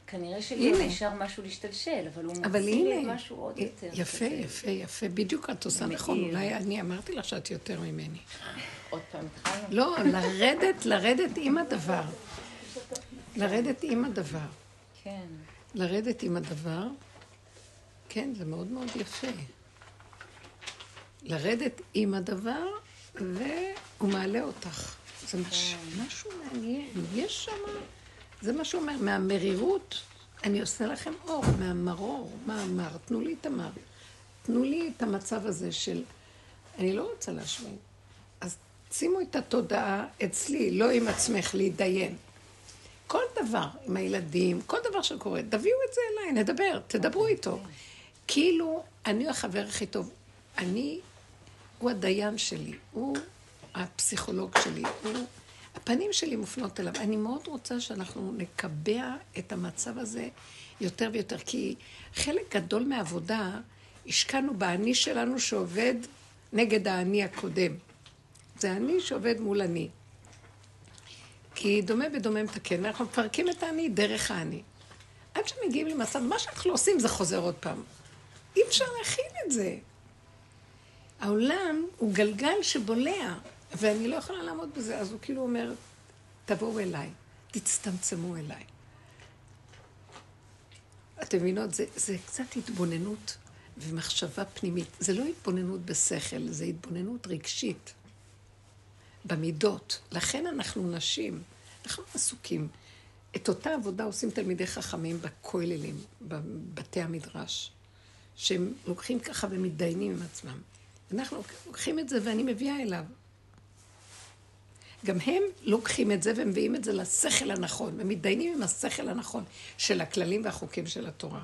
כנראה שלי נשאר משהו להשתלשל, אבל הוא מוציא לי משהו עוד יותר. יפה. יפה, יפה, בדיוק את עושה. נכון. אולי אני אמרתי לך שאת יותר ממני. עוד פעם התחלנו? לא, לרדת, לרדת עם הדבר. לרדת עם הדבר. כן. לרדת עם הדבר, כן, זה מאוד מאוד יפה. לרדת עם הדבר, והוא מעלה אותך. זה מש, משהו מעניין. יש שם, זה מה שהוא אומר, מהמרירות, אני עושה לכם אור, מהמרור. מה אמר? תנו לי את המר. תנו לי את המצב הזה של, אני לא רוצה להשמיד. אז שימו את התודעה אצלי, לא עם עצמך, להתדיין. כל דבר עם הילדים, כל דבר שקורה, תביאו את זה אליי, נדבר, תדברו איתו. כאילו, אני החבר הכי טוב. אני, הוא הדיין שלי, הוא הפסיכולוג שלי, הוא... הפנים שלי מופנות אליו. אני מאוד רוצה שאנחנו נקבע את המצב הזה יותר ויותר, כי חלק גדול מהעבודה השקענו באני שלנו שעובד נגד האני הקודם. זה אני שעובד מול אני. כי דומה בדומה מתקן, אנחנו מפרקים את האני דרך האני. עד שמגיעים למצב, מה שאנחנו לא עושים זה חוזר עוד פעם. אי אפשר להכיל את זה. העולם הוא גלגל שבולע, ואני לא יכולה לעמוד בזה, אז הוא כאילו אומר, תבואו אליי, תצטמצמו אליי. אתם מבינות? זה, זה קצת התבוננות ומחשבה פנימית. זה לא התבוננות בשכל, זה התבוננות רגשית. במידות. לכן אנחנו נשים, אנחנו עסוקים. את אותה עבודה עושים תלמידי חכמים בכוללים, בבתי המדרש, שהם לוקחים ככה ומתדיינים עם עצמם. אנחנו לוקחים את זה ואני מביאה אליו. גם הם לוקחים את זה ומביאים את זה לשכל הנכון, ומתדיינים עם השכל הנכון של הכללים והחוקים של התורה.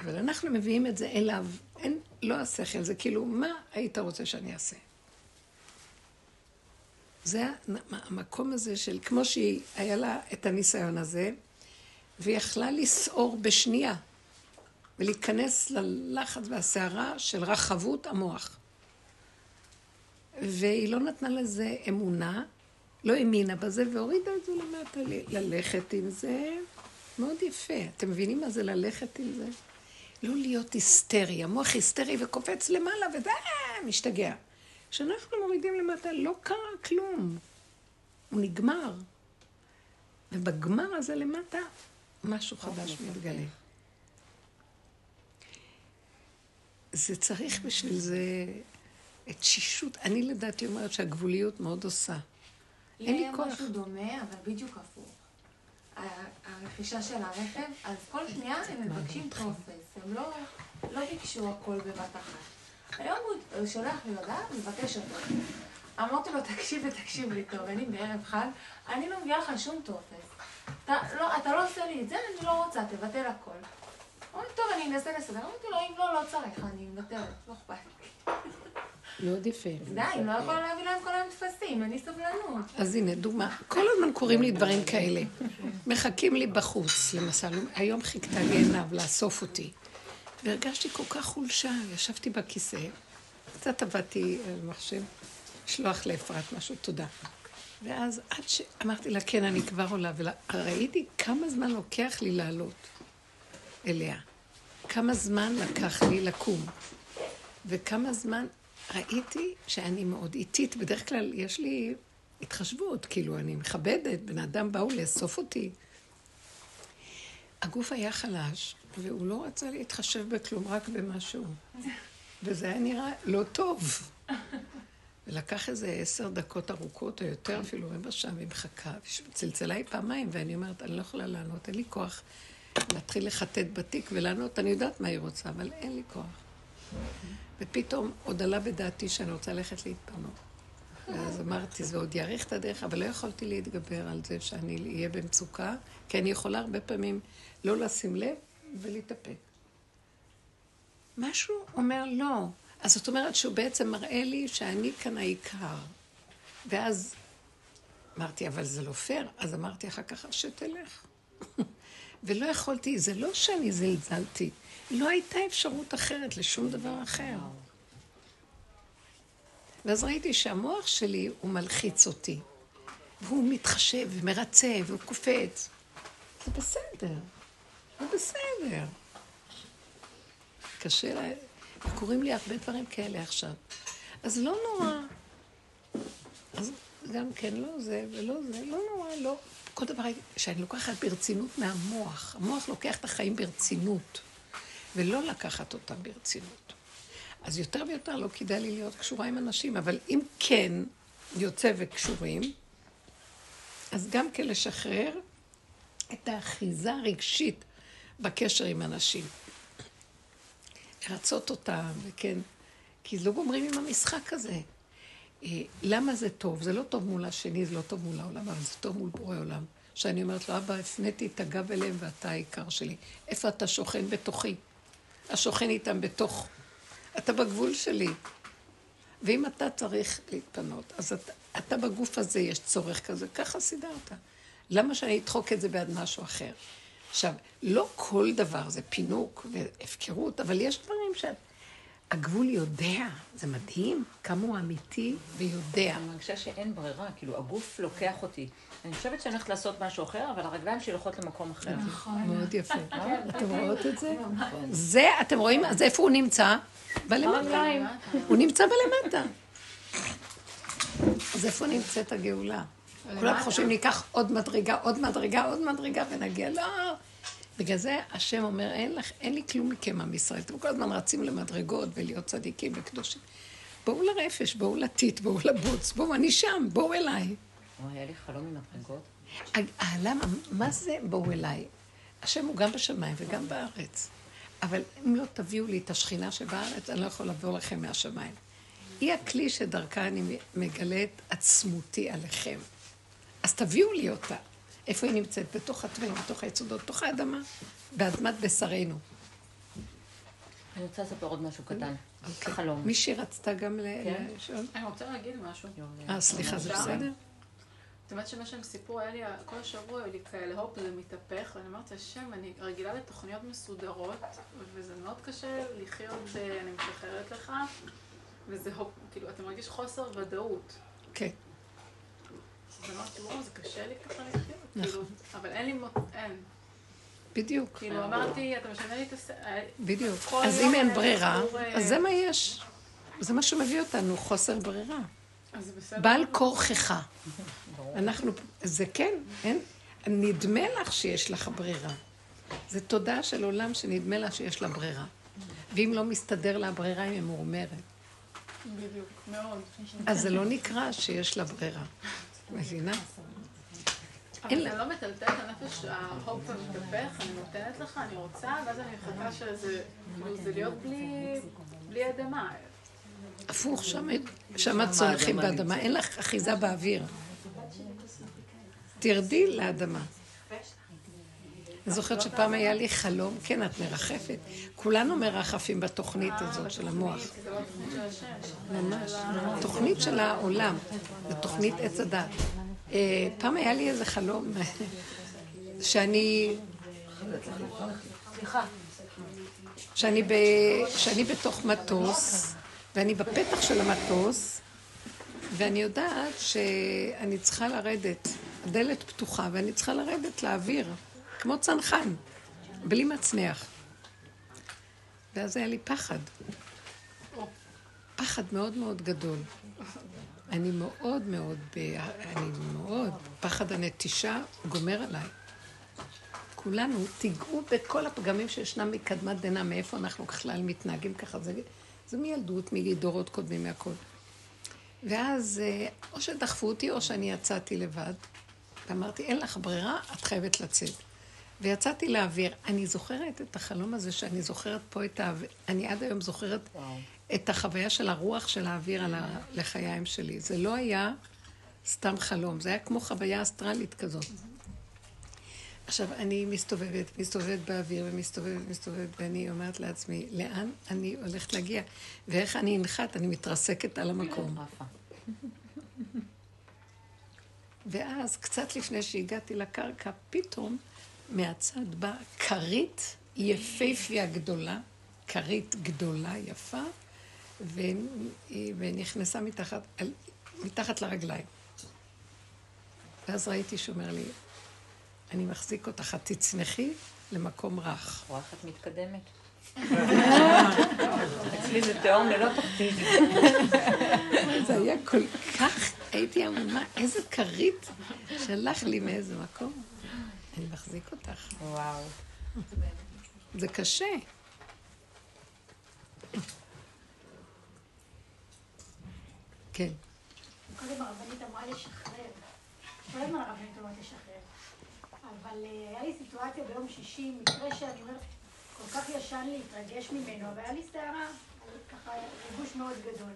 אבל אנחנו מביאים את זה אליו, אין, לא השכל, זה כאילו, מה היית רוצה שאני אעשה? זה המקום הזה של, כמו שהיא, היה לה את הניסיון הזה, והיא יכלה לסעור בשנייה, ולהיכנס ללחץ והסערה של רחבות המוח. והיא לא נתנה לזה אמונה, לא האמינה בזה, והורידה את זה למטה, ללכת עם זה. מאוד יפה. אתם מבינים מה זה ללכת עם זה? לא להיות היסטרי. המוח היסטרי וקופץ למעלה, וזה אה, משתגע. כשאנחנו מורידים למטה, לא קרה כלום. הוא נגמר. ובגמר הזה למטה, משהו חדש מתגלה. זה צריך בשביל זה תשישות. אני לדעתי אומרת שהגבוליות מאוד עושה. אין לי לי כוח. היה משהו דומה, אבל בדיוק הפוך. הרכישה של הרכב, אז כל שנייה הם מבקשים טופס, הם לא, לא ביקשו הכל בבת אחת. היום הוא שולח לי הודעה, מבקש אותו. אמרתי לו, תקשיב ותקשיב לי טוב, אני בערב חג, אני לא מביאה לך שום טופס. אתה לא, אתה לא עושה לי את זה, אני לא רוצה, תבטל הכל. אמרתי, טוב, אני אנסה לסדר. אמרתי לו, אם לא, לא צריך, אני מוותרת, לא אכפת לי. מאוד יפה. די, אני לא יכולה להביא להם כל היום טפסים, אין לי סבלנות. אז הנה, דוגמה. כל הזמן קורים לי דברים כאלה. מחכים לי בחוץ, למשל. היום חיכתה לי עיניו לאסוף אותי. והרגשתי כל כך חולשה, ישבתי בכיסא, קצת עבדתי על מחשב, לשלוח לאפרת משהו, תודה. ואז עד שאמרתי לה, כן, אני כבר עולה, וראיתי כמה זמן לוקח לי לעלות אליה. כמה זמן לקח לי לקום. וכמה זמן ראיתי שאני מאוד איטית. בדרך כלל יש לי התחשבות, כאילו, אני מכבדת, בן אדם באו לאסוף אותי. הגוף היה חלש, והוא לא רצה להתחשב בכלום, רק במשהו. וזה היה נראה לא טוב. ולקח איזה עשר דקות ארוכות, או יותר, אפילו רבע שעה, והיא מחכה, וצלצלה היא פעמיים, ואני אומרת, אני לא יכולה לענות, אין לי כוח להתחיל לחטט בתיק ולענות, אני יודעת מה היא רוצה, אבל אין לי כוח. ופתאום עוד עלה בדעתי שאני רוצה ללכת להתפנות. ואז אמרתי, זה עוד יאריך את הדרך, אבל לא יכולתי להתגבר על זה שאני אהיה במצוקה, כי אני יכולה הרבה פעמים לא לשים לב ולהתאפק. משהו אומר לא. אז זאת אומרת שהוא בעצם מראה לי שאני כאן העיקר. ואז אמרתי, אבל זה לא פייר. אז אמרתי אחר כך, שתלך. ולא יכולתי, זה לא שאני זלזלתי, לא הייתה אפשרות אחרת לשום דבר אחר. ואז ראיתי שהמוח שלי הוא מלחיץ אותי, והוא מתחשב ומרצה והוא קופץ. זה בסדר, זה בסדר. קשה לה... קורים לי הרבה דברים כאלה עכשיו. אז לא נורא. אז גם כן לא זה ולא זה, לא נורא, לא. כל דבר שאני לוקחת ברצינות מהמוח. המוח לוקח את החיים ברצינות, ולא לקחת אותם ברצינות. אז יותר ויותר לא כדאי לי להיות קשורה עם אנשים, אבל אם כן יוצא וקשורים, אז גם כן לשחרר את האחיזה הרגשית בקשר עם אנשים. לרצות אותם, וכן, כי לא גומרים עם המשחק הזה. אה, למה זה טוב? זה לא טוב מול השני, זה לא טוב מול העולם, אבל זה טוב מול בורא עולם. שאני אומרת לו, אבא, הפניתי את הגב אליהם ואתה העיקר שלי. איפה אתה שוכן בתוכי? השוכן איתם בתוך. אתה בגבול שלי. ואם אתה צריך להתפנות, אז אתה, אתה בגוף הזה, יש צורך כזה, ככה סידרת. למה שאני אדחוק את זה בעד משהו אחר? עכשיו, לא כל דבר זה פינוק והפקרות, אבל יש דברים שהגבול יודע, זה מדהים כמה הוא אמיתי ויודע. אני מרגישה שאין ברירה, כאילו הגוף לוקח אותי. אני חושבת שאני הולכת לעשות משהו אחר, אבל הרגליים שלי הולכות למקום אחר. נכון. מאוד יפה. אתם רואות את זה? זה, אתם רואים? אז איפה הוא נמצא? בלמטה. הוא נמצא בלמטה. אז איפה נמצאת הגאולה? כולם חושבים, ניקח עוד מדרגה, עוד מדרגה, עוד מדרגה, ונגיע. לא. בגלל זה השם אומר, אין, לך, אין לי כלום מכם, עם ישראל. אתם כל הזמן רצים למדרגות ולהיות צדיקים וקדושים. בואו לרפש, בואו לטיט, בואו לבוץ, בואו, אני שם, בואו אליי. היה לי חלום עם מדרגות. למה? מה זה בואו אליי? השם הוא גם בשמיים וגם בארץ. אבל אם לא תביאו לי את השכינה שבארץ, אני לא יכול לבוא לכם מהשמיים. היא הכלי שדרכה אני מגלה את עצמותי עליכם. אז תביאו לי אותה. איפה היא נמצאת? בתוך התוואים, בתוך היסודות, בתוך האדמה, באדמת בשרנו. אני רוצה לספר עוד משהו קטן. אוקיי. חלום. מישהי רצתה גם כן. לשאול? אני רוצה להגיד משהו. אה, סליחה, זה? בסדר? את יודעת שמה שהם סיפרו, היה לי, כל השבוע היו לי כאלה, הופ, זה מתהפך, ואני אומרת, השם, אני רגילה לתוכניות מסודרות, וזה מאוד קשה לחיות, ב- אני משחררת לך, וזה הופ, כאילו, אתה מרגיש חוסר ודאות. כן. אז אמרתי, וואו, זה קשה לי ככה לחיות, נכון. כאילו, אבל אין לי, מות- אין. בדיוק, כאילו, אמרתי, אתה משנה לי את הס... בדיוק. כל אז אם אין היה ברירה, אה, אז זה מה יש. זה מה שמביא אותנו, חוסר ברירה. בעל כורכך. אנחנו, זה כן, אין, נדמה לך שיש לך ברירה. זה תודעה של עולם שנדמה לה שיש לה ברירה. ואם לא מסתדר לה הברירה, היא ממורמרת. בדיוק, מאוד. אז זה לא נקרא שיש לה ברירה. מבינה? אבל לה- לא מטלטל את הנפש, ההופ המתהפך, אני נותנת לך, אני רוצה, ואז אני מחכה שזה, כאילו, זה להיות בלי, אדמה. הפוך, שם- שם צונחים באדמה, אין לך אחיזה באוויר. תרדי לאדמה. אני זוכרת שפעם היה לי חלום, כן, את מרחפת. כולנו מרחפים בתוכנית הזאת של המוח. לא. ממש. תוכנית של העולם, זו תוכנית עץ הדת. אה, פעם היה לי איזה חלום, שאני... שאני, ב... שאני בתוך מטוס, ואני בפתח של המטוס, ואני יודעת שאני צריכה לרדת. הדלת פתוחה, ואני צריכה לרדת לאוויר, כמו צנחן, בלי מצנח. ואז היה לי פחד. פחד מאוד מאוד גדול. אני מאוד מאוד, ב- אני מאוד, פחד הנטישה גומר עליי. כולנו, תיגעו בכל הפגמים שישנם מקדמת דנא, מאיפה אנחנו בכלל מתנהגים ככה. זה, זה מילדות, מדורות קודמים, מהכל. ואז אה, או שדחפו אותי או שאני יצאתי לבד, ואמרתי, אין לך ברירה, את חייבת לצאת. ויצאתי לאוויר. אני זוכרת את החלום הזה, שאני זוכרת פה את האוויר, אני עד היום זוכרת את החוויה של הרוח של האוויר על ה... לחיים שלי. זה לא היה סתם חלום, זה היה כמו חוויה אסטרלית כזאת. עכשיו, אני מסתובבת, מסתובבת באוויר ומסתובבת, מסתובבת, ואני אומרת לעצמי, לאן אני הולכת להגיע? ואיך אני אנחת? אני מתרסקת על המקום. ואז, קצת לפני שהגעתי לקרקע, פתאום מהצד באה כרית יפייפיה גדולה, כרית גדולה, יפה, ו- ונכנסה מתחת, על- מתחת לרגליים. ואז ראיתי שהוא אומר לי, אני מחזיק אותך, את תצנחי למקום רך. רואה איך את מתקדמת? אצלי זה תהום ללא תחתית. זה היה כל כך, הייתי עמומה, איזה כרית שלח לי מאיזה מקום. אני מחזיק אותך. וואו. זה קשה. כן. קודם הרבנית אמרה לשחרר. כל הזמן הרבנית אומרת לשחרר. אבל אה, היה לי סיטואציה ביום שישי, מקרה שאני אומרת, כל כך ישן להתרגש ממנו, והיה לי סערה, ככה ריגוש מאוד גדול.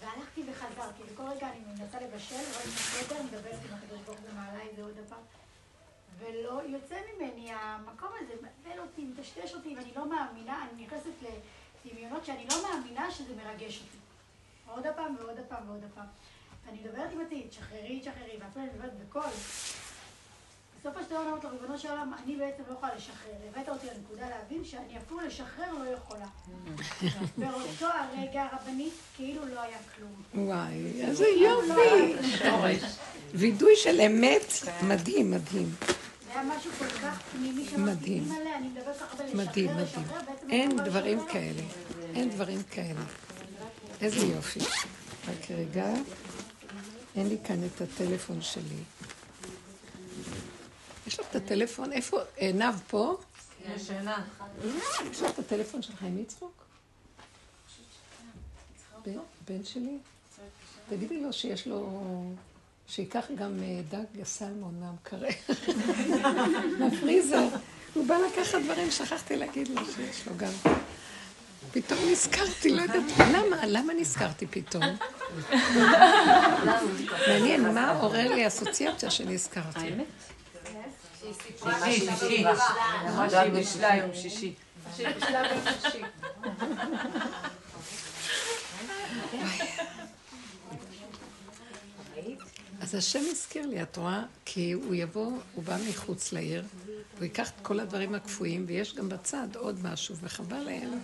והלכתי וחזרתי, וכל רגע אני מנסה לבשל, רואה את הסדר, מדברת עם הקדוש ברוך הוא ומעלה את זה עוד פעם. ולא יוצא ממני המקום הזה, מבלבל אותי, מטשטש אותי, ואני לא מאמינה, אני נכנסת לדמיונות שאני לא מאמינה שזה מרגש אותי. עוד הפעם ועוד הפעם ועוד הפעם. ואני מדברת עם עתיד, תשחררי, תשחררי, ואפילו אני מדברת בקול. בסוף השלב אומרת לו, ריבונו של עולם, אני בעצם לא יכולה לשחרר. הבאת אותי לנקודה להבין שאני אפילו לשחרר לא יכולה. באותו הרגע הרבנית, כאילו לא היה כלום. וואי, איזה יופי. וידוי של אמת, מדהים, מדהים. מדהים. מדהים, מדהים. אין דברים. כאלה. אין דברים כאלה. איזה יופי. רק רגע, אין לי כאן את הטלפון שלי. יש לך את הטלפון? איפה? עינב פה? ישנה. יש לך את הטלפון של חיים יצחוק? בן- בן שלי? תגידי לו שיש לו... שייקח גם אה, דג סלמון מהמקרר, מהפריזר. הוא בא לקחת דברים, שכחתי להגיד לו שיש לו גם. פתאום נזכרתי, לא יודעת, למה? למה נזכרתי פתאום? מעניין, מה עורר לי אסוציאציה שנזכרתי? האמת? שישי, שישי. אמרה שהיא בשלה יום שישי. שהיא בשלב השישי. אז השם הזכיר לי, את רואה? כי הוא יבוא, הוא בא מחוץ לעיר, הוא ייקח את כל הדברים הקפואים, ויש גם בצד עוד משהו, וחבל להם.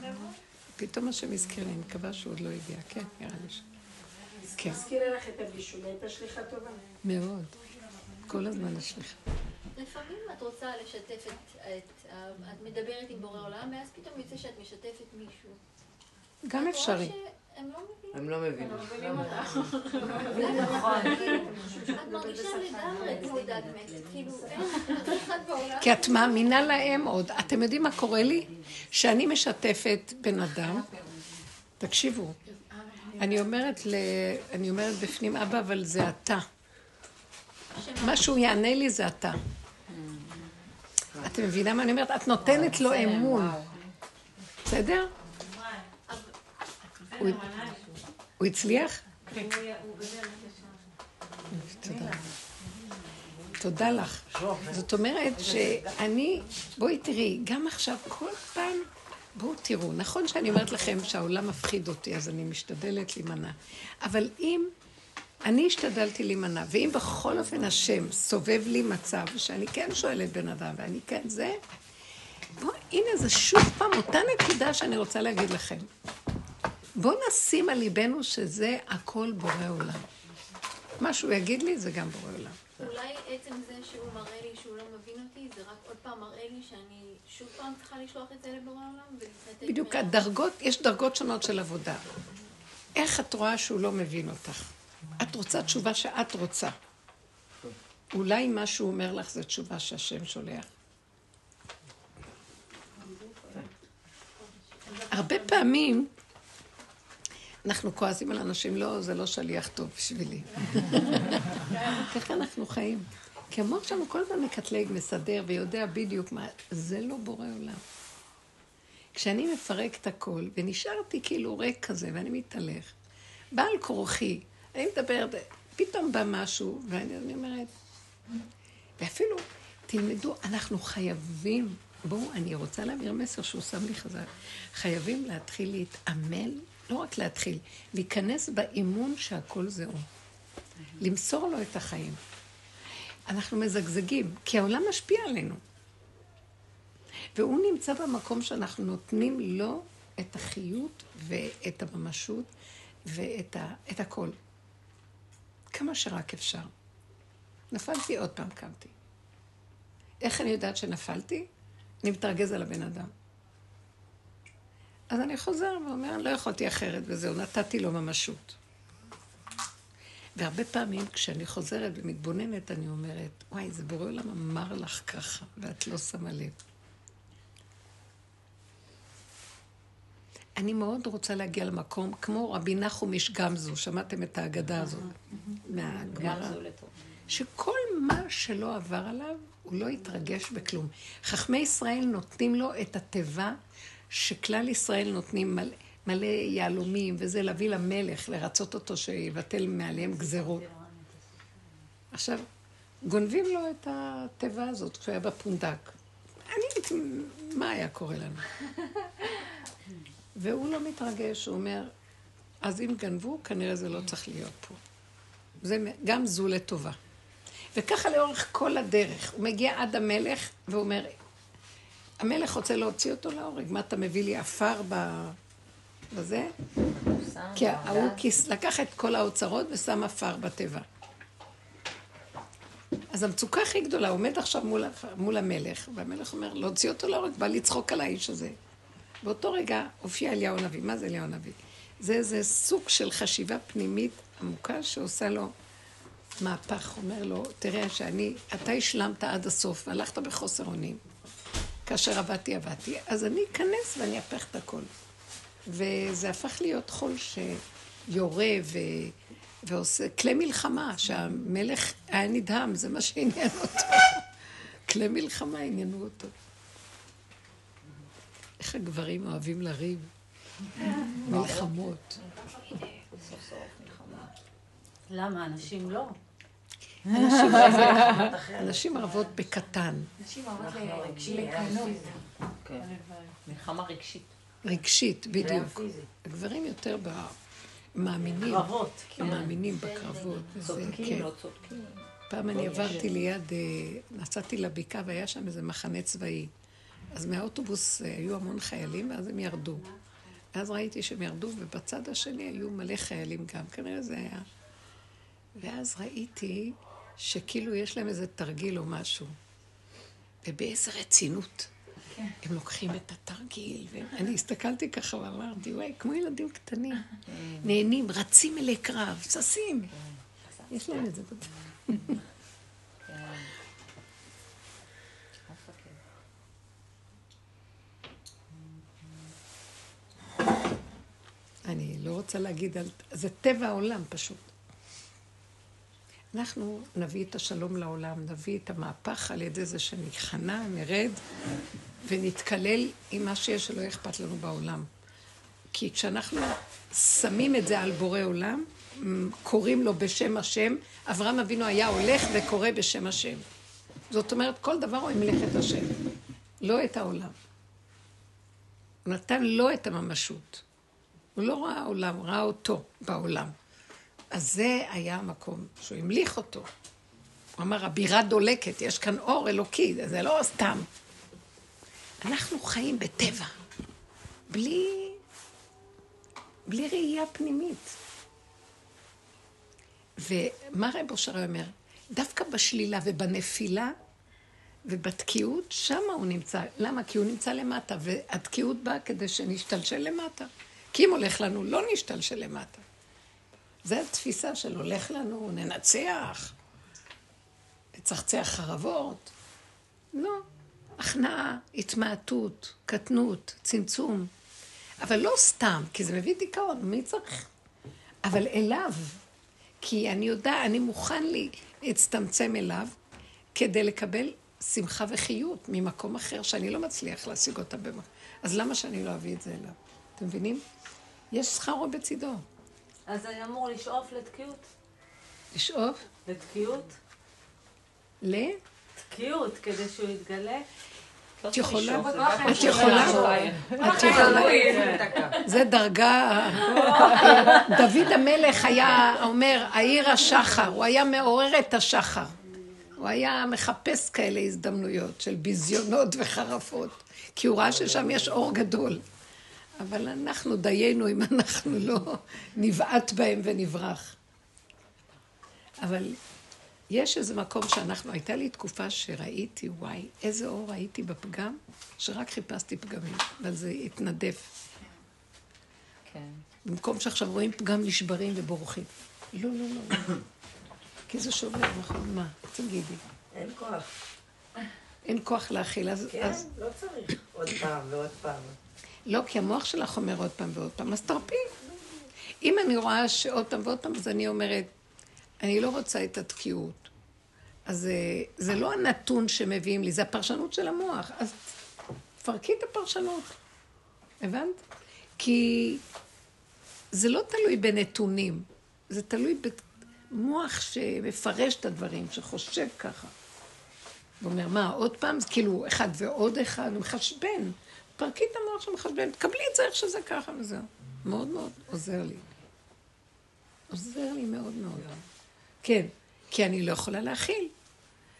פתאום השם הזכיר לי, אני מקווה שהוא עוד לא הגיע. כן, נראה לי ש... כן, הזכירה לך את הבישול, הייתה שליחה טובה. מאוד. כל הזמן השליחה. לפעמים את רוצה לשתף את, את מדברת עם בורא עולם, ואז פתאום יוצא שאת משתפת מישהו. גם אפשרי. לא. הם לא מבינים. כאילו. כי את מאמינה להם עוד. אתם יודעים מה קורה לי? שאני משתפת בן אדם, תקשיבו, אני אומרת, ל... אני אומרת בפנים, אבא, אבל זה אתה. מה שהוא יענה לי זה אתה. את מבינה מה אני אומרת? את נותנת לו אמון. בסדר? הוא- הצליח? תודה. תודה לך. זאת אומרת שאני, בואי תראי, גם עכשיו, כל פעם, בואו תראו, נכון שאני אומרת לכם שהעולם מפחיד אותי, אז אני משתדלת להימנע. אבל אם, אני השתדלתי להימנע, ואם בכל אופן השם סובב לי מצב שאני כן שואלת בן אדם, ואני כן זה, בואו, הנה זה שוב פעם אותה נקודה שאני רוצה להגיד לכם. בואו נשים על ליבנו שזה הכל בורא עולם. מה שהוא יגיד לי זה גם בורא עולם. אולי עצם זה שהוא מראה לי שהוא לא מבין אותי, זה רק עוד פעם מראה לי שאני שוב פעם צריכה לשלוח את זה לבורא עולם בדיוק, הדרגות, יש דרגות שונות של עבודה. איך את רואה שהוא לא מבין אותך? את רוצה תשובה שאת רוצה. אולי מה שהוא אומר לך זה תשובה שהשם שולח. הרבה פעמים אנחנו כועסים על אנשים, לא, זה לא שליח טוב בשבילי. ככה אנחנו חיים. כי המוח שלנו כל הזמן מקטלג, מסדר ויודע בדיוק מה, זה לא בורא עולם. כשאני מפרק את הכל, ונשארתי כאילו ריק כזה, ואני מתהלך, בעל כורחי, אני מדברת, פתאום בא משהו, ואני אומרת, ואפילו, תלמדו, אנחנו חייבים, בואו, אני רוצה להעביר מסר שהוא שם לי חזק, חייבים להתחיל להתעמל, לא רק להתחיל, להיכנס באימון שהכל זהו. למסור לו את החיים. אנחנו מזגזגים, כי העולם משפיע עלינו. והוא נמצא במקום שאנחנו נותנים לו את החיות ואת הממשות ואת ה, את הכל. כמה שרק אפשר. נפלתי, עוד פעם קמתי. איך אני יודעת שנפלתי? אני מתרגז על הבן אדם. אז אני חוזר ואומר, לא יכולתי אחרת, וזהו, נתתי לו ממשות. והרבה פעמים כשאני חוזרת ומתבוננת, אני אומרת, וואי, זה בורא עולם אמר לך ככה, ואת לא שמה לב. אני מאוד רוצה להגיע למקום, כמו רבי נחום איש גמזו, שמעתם את ההגדה הזאת מהגמרא, שכל מה שלא עבר עליו, הוא לא יתרגש בכלום. חכמי ישראל נותנים לו את התיבה שכלל ישראל נותנים מלא, מלא יהלומים, וזה להביא למלך, לרצות אותו שיבטל מעליהם גזרות. עכשיו, גונבים לו את התיבה הזאת כשהוא היה בפונדק. אני, מה היה קורה לנו? והוא לא מתרגש, הוא אומר, אז אם גנבו, כנראה זה לא צריך להיות פה. זה גם זו לטובה. וככה לאורך כל הדרך. הוא מגיע עד המלך, והוא אומר, המלך רוצה להוציא אותו להורג. מה אתה מביא לי עפר בזה? כי ההוא לקח את כל האוצרות ושם עפר בתיבה. אז המצוקה הכי גדולה, הוא עומד עכשיו מול, מול המלך, והמלך אומר, להוציא אותו להורג, בא לצחוק על האיש הזה. באותו רגע הופיע אליהו הנביא. מה זה אליהו הנביא? זה איזה סוג של חשיבה פנימית עמוקה שעושה לו מהפך. אומר לו, תראה שאני, אתה השלמת עד הסוף, הלכת בחוסר אונים. כאשר עבדתי, עבדתי, אז אני אכנס ואני אהפך את הכל. וזה הפך להיות חול שיורה ו... ועושה כלי מלחמה, שהמלך היה נדהם, זה מה שעניין אותו. כלי מלחמה עניינו אותו. איך הגברים אוהבים לריב. מלחמות. למה? אנשים לא. אנשים רבות בקטן. נשים אוהבות לקנות. כן. מלחמה רגשית. רגשית, בדיוק. הגברים יותר מאמינים. קרבות. כן. מאמינים בקרבות. צודקים, לא צודקים. פעם אני עברתי ליד, אה, נסעתי לבקעה והיה שם איזה מחנה צבאי. אז מהאוטובוס אה, היו המון חיילים, ואז הם ירדו. ואז ראיתי שהם ירדו, ובצד השני היו מלא חיילים גם, כנראה זה היה. ואז ראיתי שכאילו יש להם איזה תרגיל או משהו. ובאיזה רצינות. הם לוקחים את התרגיל, ואני הסתכלתי ככה ואמרתי, וואי, כמו ילדים קטנים. נהנים, רצים אלי קרב, ששים. יש להם את זה. אני לא רוצה להגיד. זה טבע העולם פשוט. אנחנו נביא את השלום לעולם, נביא את המהפך על ידי זה שניכנע, נרד ונתקלל עם מה שיש שלא אכפת לנו בעולם. כי כשאנחנו שמים את זה על בורא עולם, קוראים לו בשם השם, אברהם אבינו היה הולך וקורא בשם השם. זאת אומרת, כל דבר הוא עם מלאכת השם, לא את העולם. הוא נתן לו את הממשות. הוא לא ראה עולם, ראה אותו בעולם. אז זה היה המקום שהוא המליך אותו. הוא אמר, הבירה דולקת, יש כאן אור אלוקי, זה לא סתם. אנחנו חיים בטבע, בלי, בלי ראייה פנימית. ומה רב אושר אומר? דווקא בשלילה ובנפילה ובתקיעות, שמה הוא נמצא. למה? כי הוא נמצא למטה, והתקיעות באה כדי שנשתלשל למטה. כי אם הולך לנו, לא נשתלשל למטה. זה התפיסה של הולך לנו, ננצח, נצחצח חרבות. לא. הכנעה, התמעטות, קטנות, צמצום. אבל לא סתם, כי זה מביא דיכאון, מי צריך? אבל אליו. כי אני יודע, אני מוכן להצטמצם אליו כדי לקבל שמחה וחיות ממקום אחר שאני לא מצליח להשיג אותה במקום. אז למה שאני לא אביא את זה אליו? אתם מבינים? יש שכרו בצידו. אז אני אמור לשאוף לתקיעות. לשאוף? לתקיעות? ל? תקיעות, כדי שהוא יתגלה. את יכולה, את יכולה, את יכולה, זה דרגה, דוד המלך היה אומר, העיר השחר, הוא היה מעורר את השחר. הוא היה מחפש כאלה הזדמנויות של ביזיונות וחרפות, כי הוא ראה ששם יש אור גדול. אבל אנחנו דיינו אם אנחנו לא נבעט בהם ונברח. אבל יש איזה מקום שאנחנו, הייתה לי תקופה שראיתי, וואי, איזה אור ראיתי בפגם, שרק חיפשתי פגמים, אבל זה התנדף. כן. במקום שעכשיו רואים פגם נשברים ובורחים. לא, לא, לא. לא. כי זה שובר, נכון? מה? תגידי. אין כוח. אין כוח להכיל, אז... כן, אז... לא צריך עוד פעם ועוד פעם. לא, כי המוח שלך אומר עוד פעם ועוד פעם, אז תרפי. אם אני רואה שעוד פעם ועוד פעם, אז אני אומרת, אני לא רוצה את התקיעות. אז זה, זה לא הנתון שמביאים לי, זה הפרשנות של המוח. אז תפרקי את הפרשנות. הבנת? כי זה לא תלוי בנתונים, זה תלוי במוח שמפרש את הדברים, שחושב ככה. הוא אומר, מה, עוד פעם? כאילו, אחד ועוד אחד, הוא מחשבן. פרקי את המוח שמחשבן, תקבלי את זה איך שזה ככה וזהו. מאוד מאוד עוזר לי. עוזר לי מאוד מאוד. כן, כי אני לא יכולה להכיל.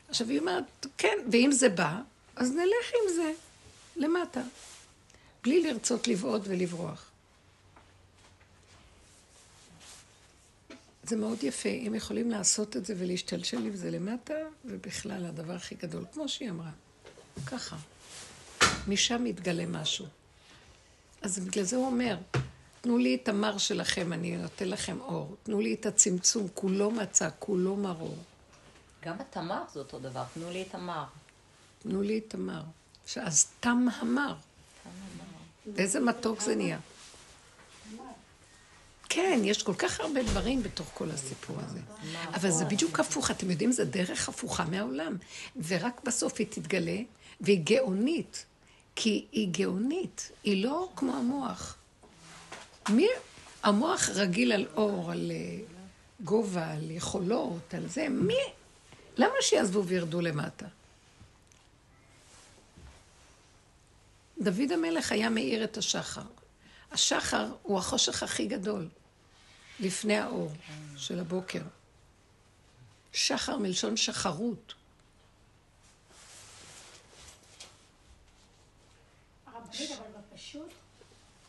עכשיו היא אומרת, כן, ואם זה בא, אז נלך עם זה למטה. בלי לרצות לבעוט ולברוח. זה מאוד יפה, אם יכולים לעשות את זה ולהשתלשל עם זה למטה, ובכלל הדבר הכי גדול, כמו שהיא אמרה, ככה. משם מתגלה משהו. אז בגלל זה הוא אומר, תנו לי את המר שלכם, אני נותן לכם אור. תנו לי את הצמצום, כולו מצה, כולו מרור. גם התמר זה אותו דבר, תנו לי את המר. תנו לי את המר. אז תם המר. איזה מתוק זה נהיה. כן, יש כל כך הרבה דברים בתוך כל הסיפור הזה. אבל זה בדיוק הפוך, אתם יודעים, זה דרך הפוכה מהעולם. ורק בסוף היא תתגלה, והיא גאונית. כי היא גאונית, היא לא כמו המוח. מי... המוח רגיל על אור, על אה, גובה, על יכולות, על זה. מי... למה שיעזבו וירדו למטה? דוד המלך היה מאיר את השחר. השחר הוא החושך הכי גדול, לפני האור של הבוקר. שחר מלשון שחרות. הרבנית, אבל בפשוט,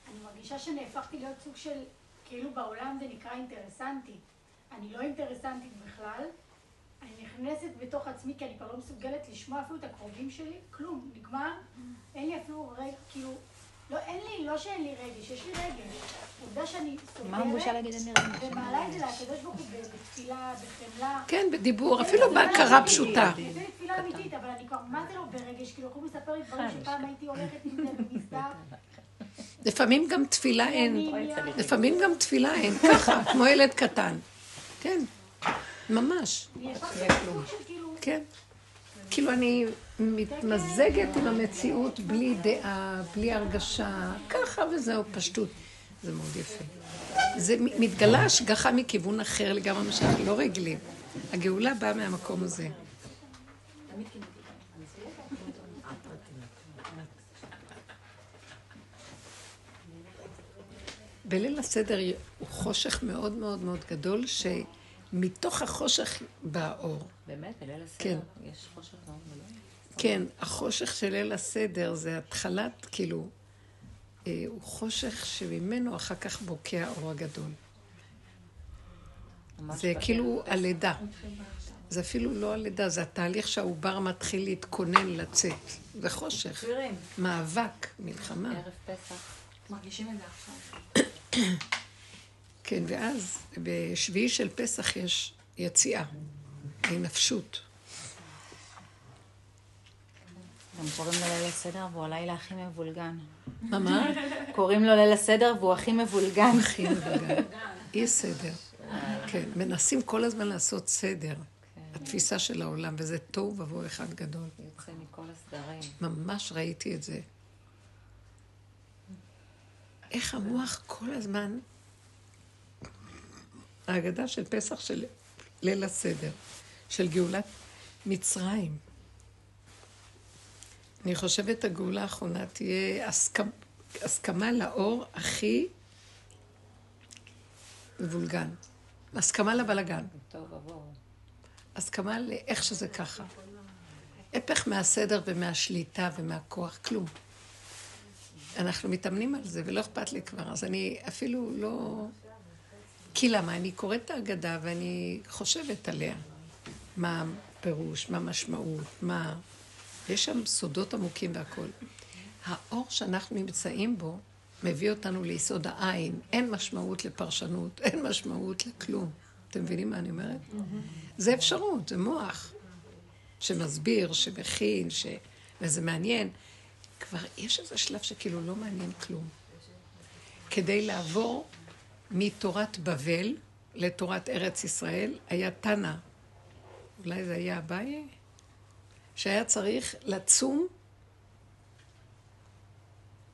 אני מרגישה שנהפכתי להיות סוג של, כאילו בעולם זה נקרא אינטרסנטי. אני לא אינטרסנטית בכלל, אני נכנסת בתוך עצמי כי אני כבר לא מסוגלת לשמוע אפילו את הקרובים שלי, כלום, נגמר, אין לי אפילו רגע, כאילו, לא, אין לי, לא שאין לי רגש, יש לי רגש. עובדה שאני סוגרת, מה הבושה להגיד אין לי רגש? ומעלה את זה לקדוש ברוך הוא בתפילה, בחמלה. כן, בדיבור, אפילו בהכרה פשוטה. זה תפילה אמיתית, אבל אני כבר, מה זה לא ברגש? כאילו, הוא מספר לי דברים שפעם הייתי הולכת עם זה במסדר. לפעמים גם תפילה אין. לפעמים גם תפילה אין, ככה, כמו ילד קטן. כן, ממש. כן. כאילו אני מתמזגת עם המציאות בלי דעה, בלי הרגשה, ככה וזהו, פשטות. זה מאוד יפה. זה מתגלה השגחה מכיוון אחר לגמרי מה שאנחנו לא רגילים. הגאולה באה מהמקום הזה. בליל הסדר הוא חושך מאוד מאוד מאוד גדול, שמתוך החושך בא האור. באמת? בליל הסדר כן. יש חושך מאוד גדול? כן, החושך של ליל הסדר זה התחלת, כאילו, אה, הוא חושך שממנו אחר כך בוקע האור הגדול. זה כאילו הלידה. זה אפילו לא הלידה, זה התהליך שהעובר מתחיל להתכונן לצאת. זה חושך. מאבק, מלחמה. ערב פסח. מרגישים את זה עכשיו. כן, ואז בשביעי של פסח יש יציאה, ההנפשות. גם קוראים לו ליל הסדר והוא הלילה הכי מבולגן. מה, מה? קוראים לו ליל הסדר והוא הכי מבולגן. הכי מבולגן. אי סדר. כן, מנסים כל הזמן לעשות סדר. התפיסה של העולם, וזה תוהו ובוהו אחד גדול. יוצא מכל הסדרים. ממש ראיתי את זה. איך המוח כל הזמן... ההגדה של פסח של ליל הסדר, של גאולת מצרים. אני חושבת הגאולה האחרונה תהיה הסכמה, הסכמה לאור הכי מבולגן. הסכמה לבלגן. טוב עבור. הסכמה לאיך שזה ככה. הפך מהסדר ומהשליטה ומהכוח, כלום. אנחנו מתאמנים על זה, ולא אכפת לי כבר, אז אני אפילו לא... כי למה? אני קוראת את ההגדה ואני חושבת עליה. מה הפירוש, מה המשמעות, מה... יש שם סודות עמוקים והכול. האור שאנחנו נמצאים בו מביא אותנו ליסוד העין. אין משמעות לפרשנות, אין משמעות לכלום. אתם מבינים מה אני אומרת? זה אפשרות, זה מוח שמסביר, שמכין, ש... וזה מעניין. כבר יש איזה שלב שכאילו לא מעניין כלום. כדי לעבור מתורת בבל לתורת ארץ ישראל, היה תנא, אולי זה היה אביי, שהיה צריך לצום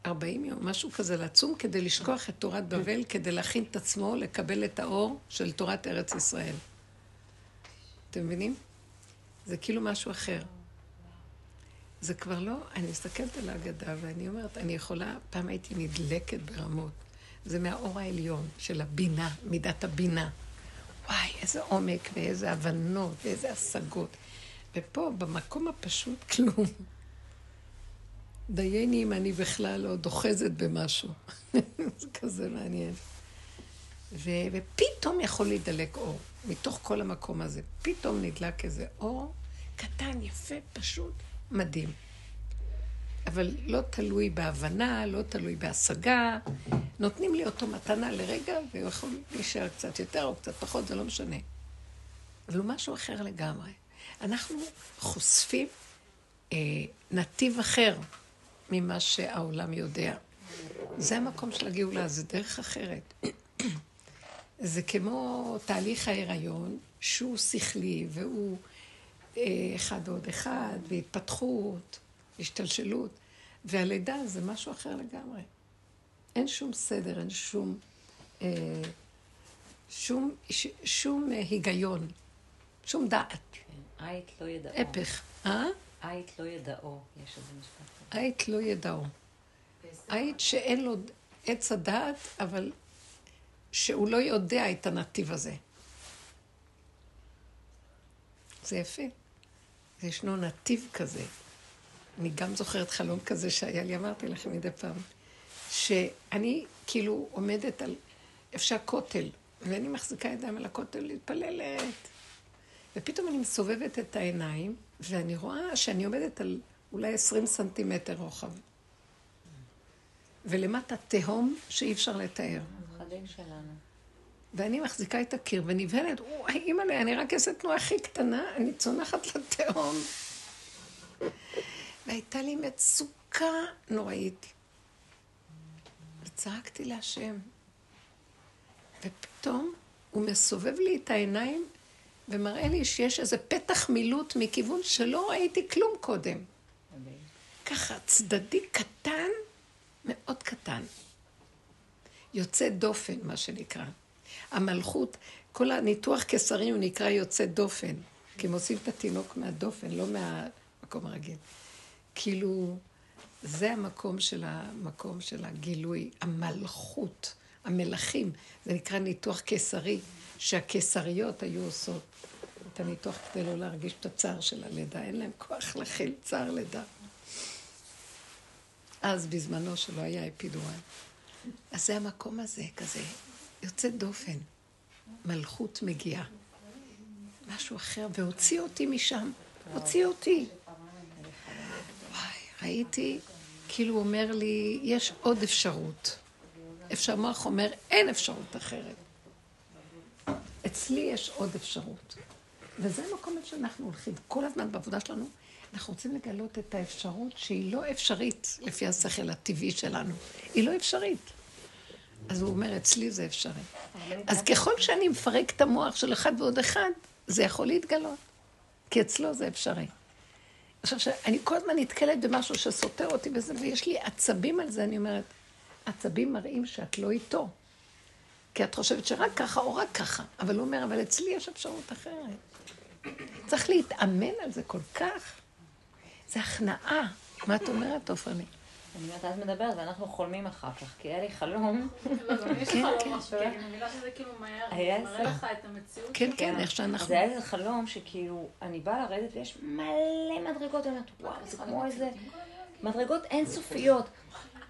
40 יום, משהו כזה, לצום כדי לשכוח את תורת בבל, כדי להכין את עצמו לקבל את האור של תורת ארץ ישראל. אתם מבינים? זה כאילו משהו אחר. זה כבר לא, אני מסתכלת על ההגדה ואני אומרת, אני יכולה, פעם הייתי נדלקת ברמות. זה מהאור העליון של הבינה, מידת הבינה. וואי, איזה עומק ואיזה הבנות ואיזה השגות. ופה, במקום הפשוט, כלום. דייני אם אני בכלל לא דוחזת במשהו. זה כזה מעניין. ו- ופתאום יכול להידלק אור, מתוך כל המקום הזה. פתאום נדלק איזה אור קטן, יפה, פשוט, מדהים. אבל לא תלוי בהבנה, לא תלוי בהשגה. נותנים לי אותו מתנה לרגע, והוא יכול להישאר קצת יותר או קצת פחות, זה לא משנה. אבל הוא משהו אחר לגמרי. אנחנו חושפים אה, נתיב אחר ממה שהעולם יודע. זה המקום של הגאולה, זה דרך אחרת. זה כמו תהליך ההיריון, שהוא שכלי והוא אה, אחד עוד אחד, והתפתחות, השתלשלות, והלידה זה משהו אחר לגמרי. אין שום סדר, אין שום, אה, שום, ש, שום אה, היגיון, שום דעת. עית לא ידעו. הפך. אה? עית לא ידעו, יש איזה משפט כזה. עית לא ידעו. עית שאין לו עץ הדעת, אבל שהוא לא יודע את הנתיב הזה. זה יפה. ישנו נתיב כזה. אני גם זוכרת חלום כזה שהיה לי, אמרתי לכם מדי פעם, שאני כאילו עומדת על איפה שהכותל, ואני מחזיקה ידיים על הכותל, מתפללת. ופתאום אני מסובבת את העיניים, ואני רואה שאני עומדת על אולי 20 סנטימטר רוחב. ולמטה תהום שאי אפשר לתאר. הנכדים שלנו. ואני מחזיקה את הקיר ונבהלת, וואי, אימא'לה, אני רק אעשה תנועה הכי קטנה, אני צונחת לתהום. והייתה לי מצוקה נוראית. וצעקתי להשם. ופתאום הוא מסובב לי את העיניים ומראה לי שיש איזה פתח מילוט מכיוון שלא ראיתי כלום קודם. ככה, צדדי קטן, מאוד קטן. יוצא דופן, מה שנקרא. המלכות, כל הניתוח קיסרי הוא נקרא יוצא דופן, כי הם עושים את התינוק מהדופן, לא מהמקום הרגיל. כאילו, זה המקום של המקום של הגילוי, המלכות, המלכים. זה נקרא ניתוח קיסרי, שהקיסריות היו עושות את הניתוח כדי לא להרגיש את הצער של הלידה. אין להם כוח להכיל צער לידה. אז בזמנו שלא היה אפידורל. אז זה המקום הזה, כזה, יוצא דופן. מלכות מגיעה. משהו אחר, והוציא אותי משם. הוציא אותי. וואי, ראיתי, כאילו הוא אומר לי, יש עוד אפשרות. אפשר, מוח אומר, אין אפשרות אחרת. אצלי יש עוד אפשרות. וזה המקום איפה שאנחנו הולכים. כל הזמן בעבודה שלנו, אנחנו רוצים לגלות את האפשרות שהיא לא אפשרית לפי השכל הטבעי שלנו. היא לא אפשרית. אז הוא אומר, אצלי זה אפשרי. אז ככל שאני מפרק את המוח של אחד ועוד אחד, זה יכול להתגלות. כי אצלו זה אפשרי. עכשיו, שאני כל הזמן נתקלת במשהו שסותר אותי וזה, ויש לי עצבים על זה, אני אומרת, עצבים מראים שאת לא איתו. כי את חושבת שרק ככה או רק ככה. אבל הוא אומר, אבל אצלי יש אפשרות אחרת. צריך להתאמן על זה כל כך. זה הכנעה. מה את אומרת, עופרני? אני יודעת, את מדברת, ואנחנו חולמים אחר כך, כי היה לי חלום. יש כן, חלום כן. משהו, אני מבינה שזה כאילו מהר, מראה לך את המציאות. כן. כן, איך שאנחנו... אז היה איזה חלום שכאילו, אני באה לרדת ויש מלא מדרגות, אני אומרת, וואו, זה כמו איזה מדרגות אינסופיות.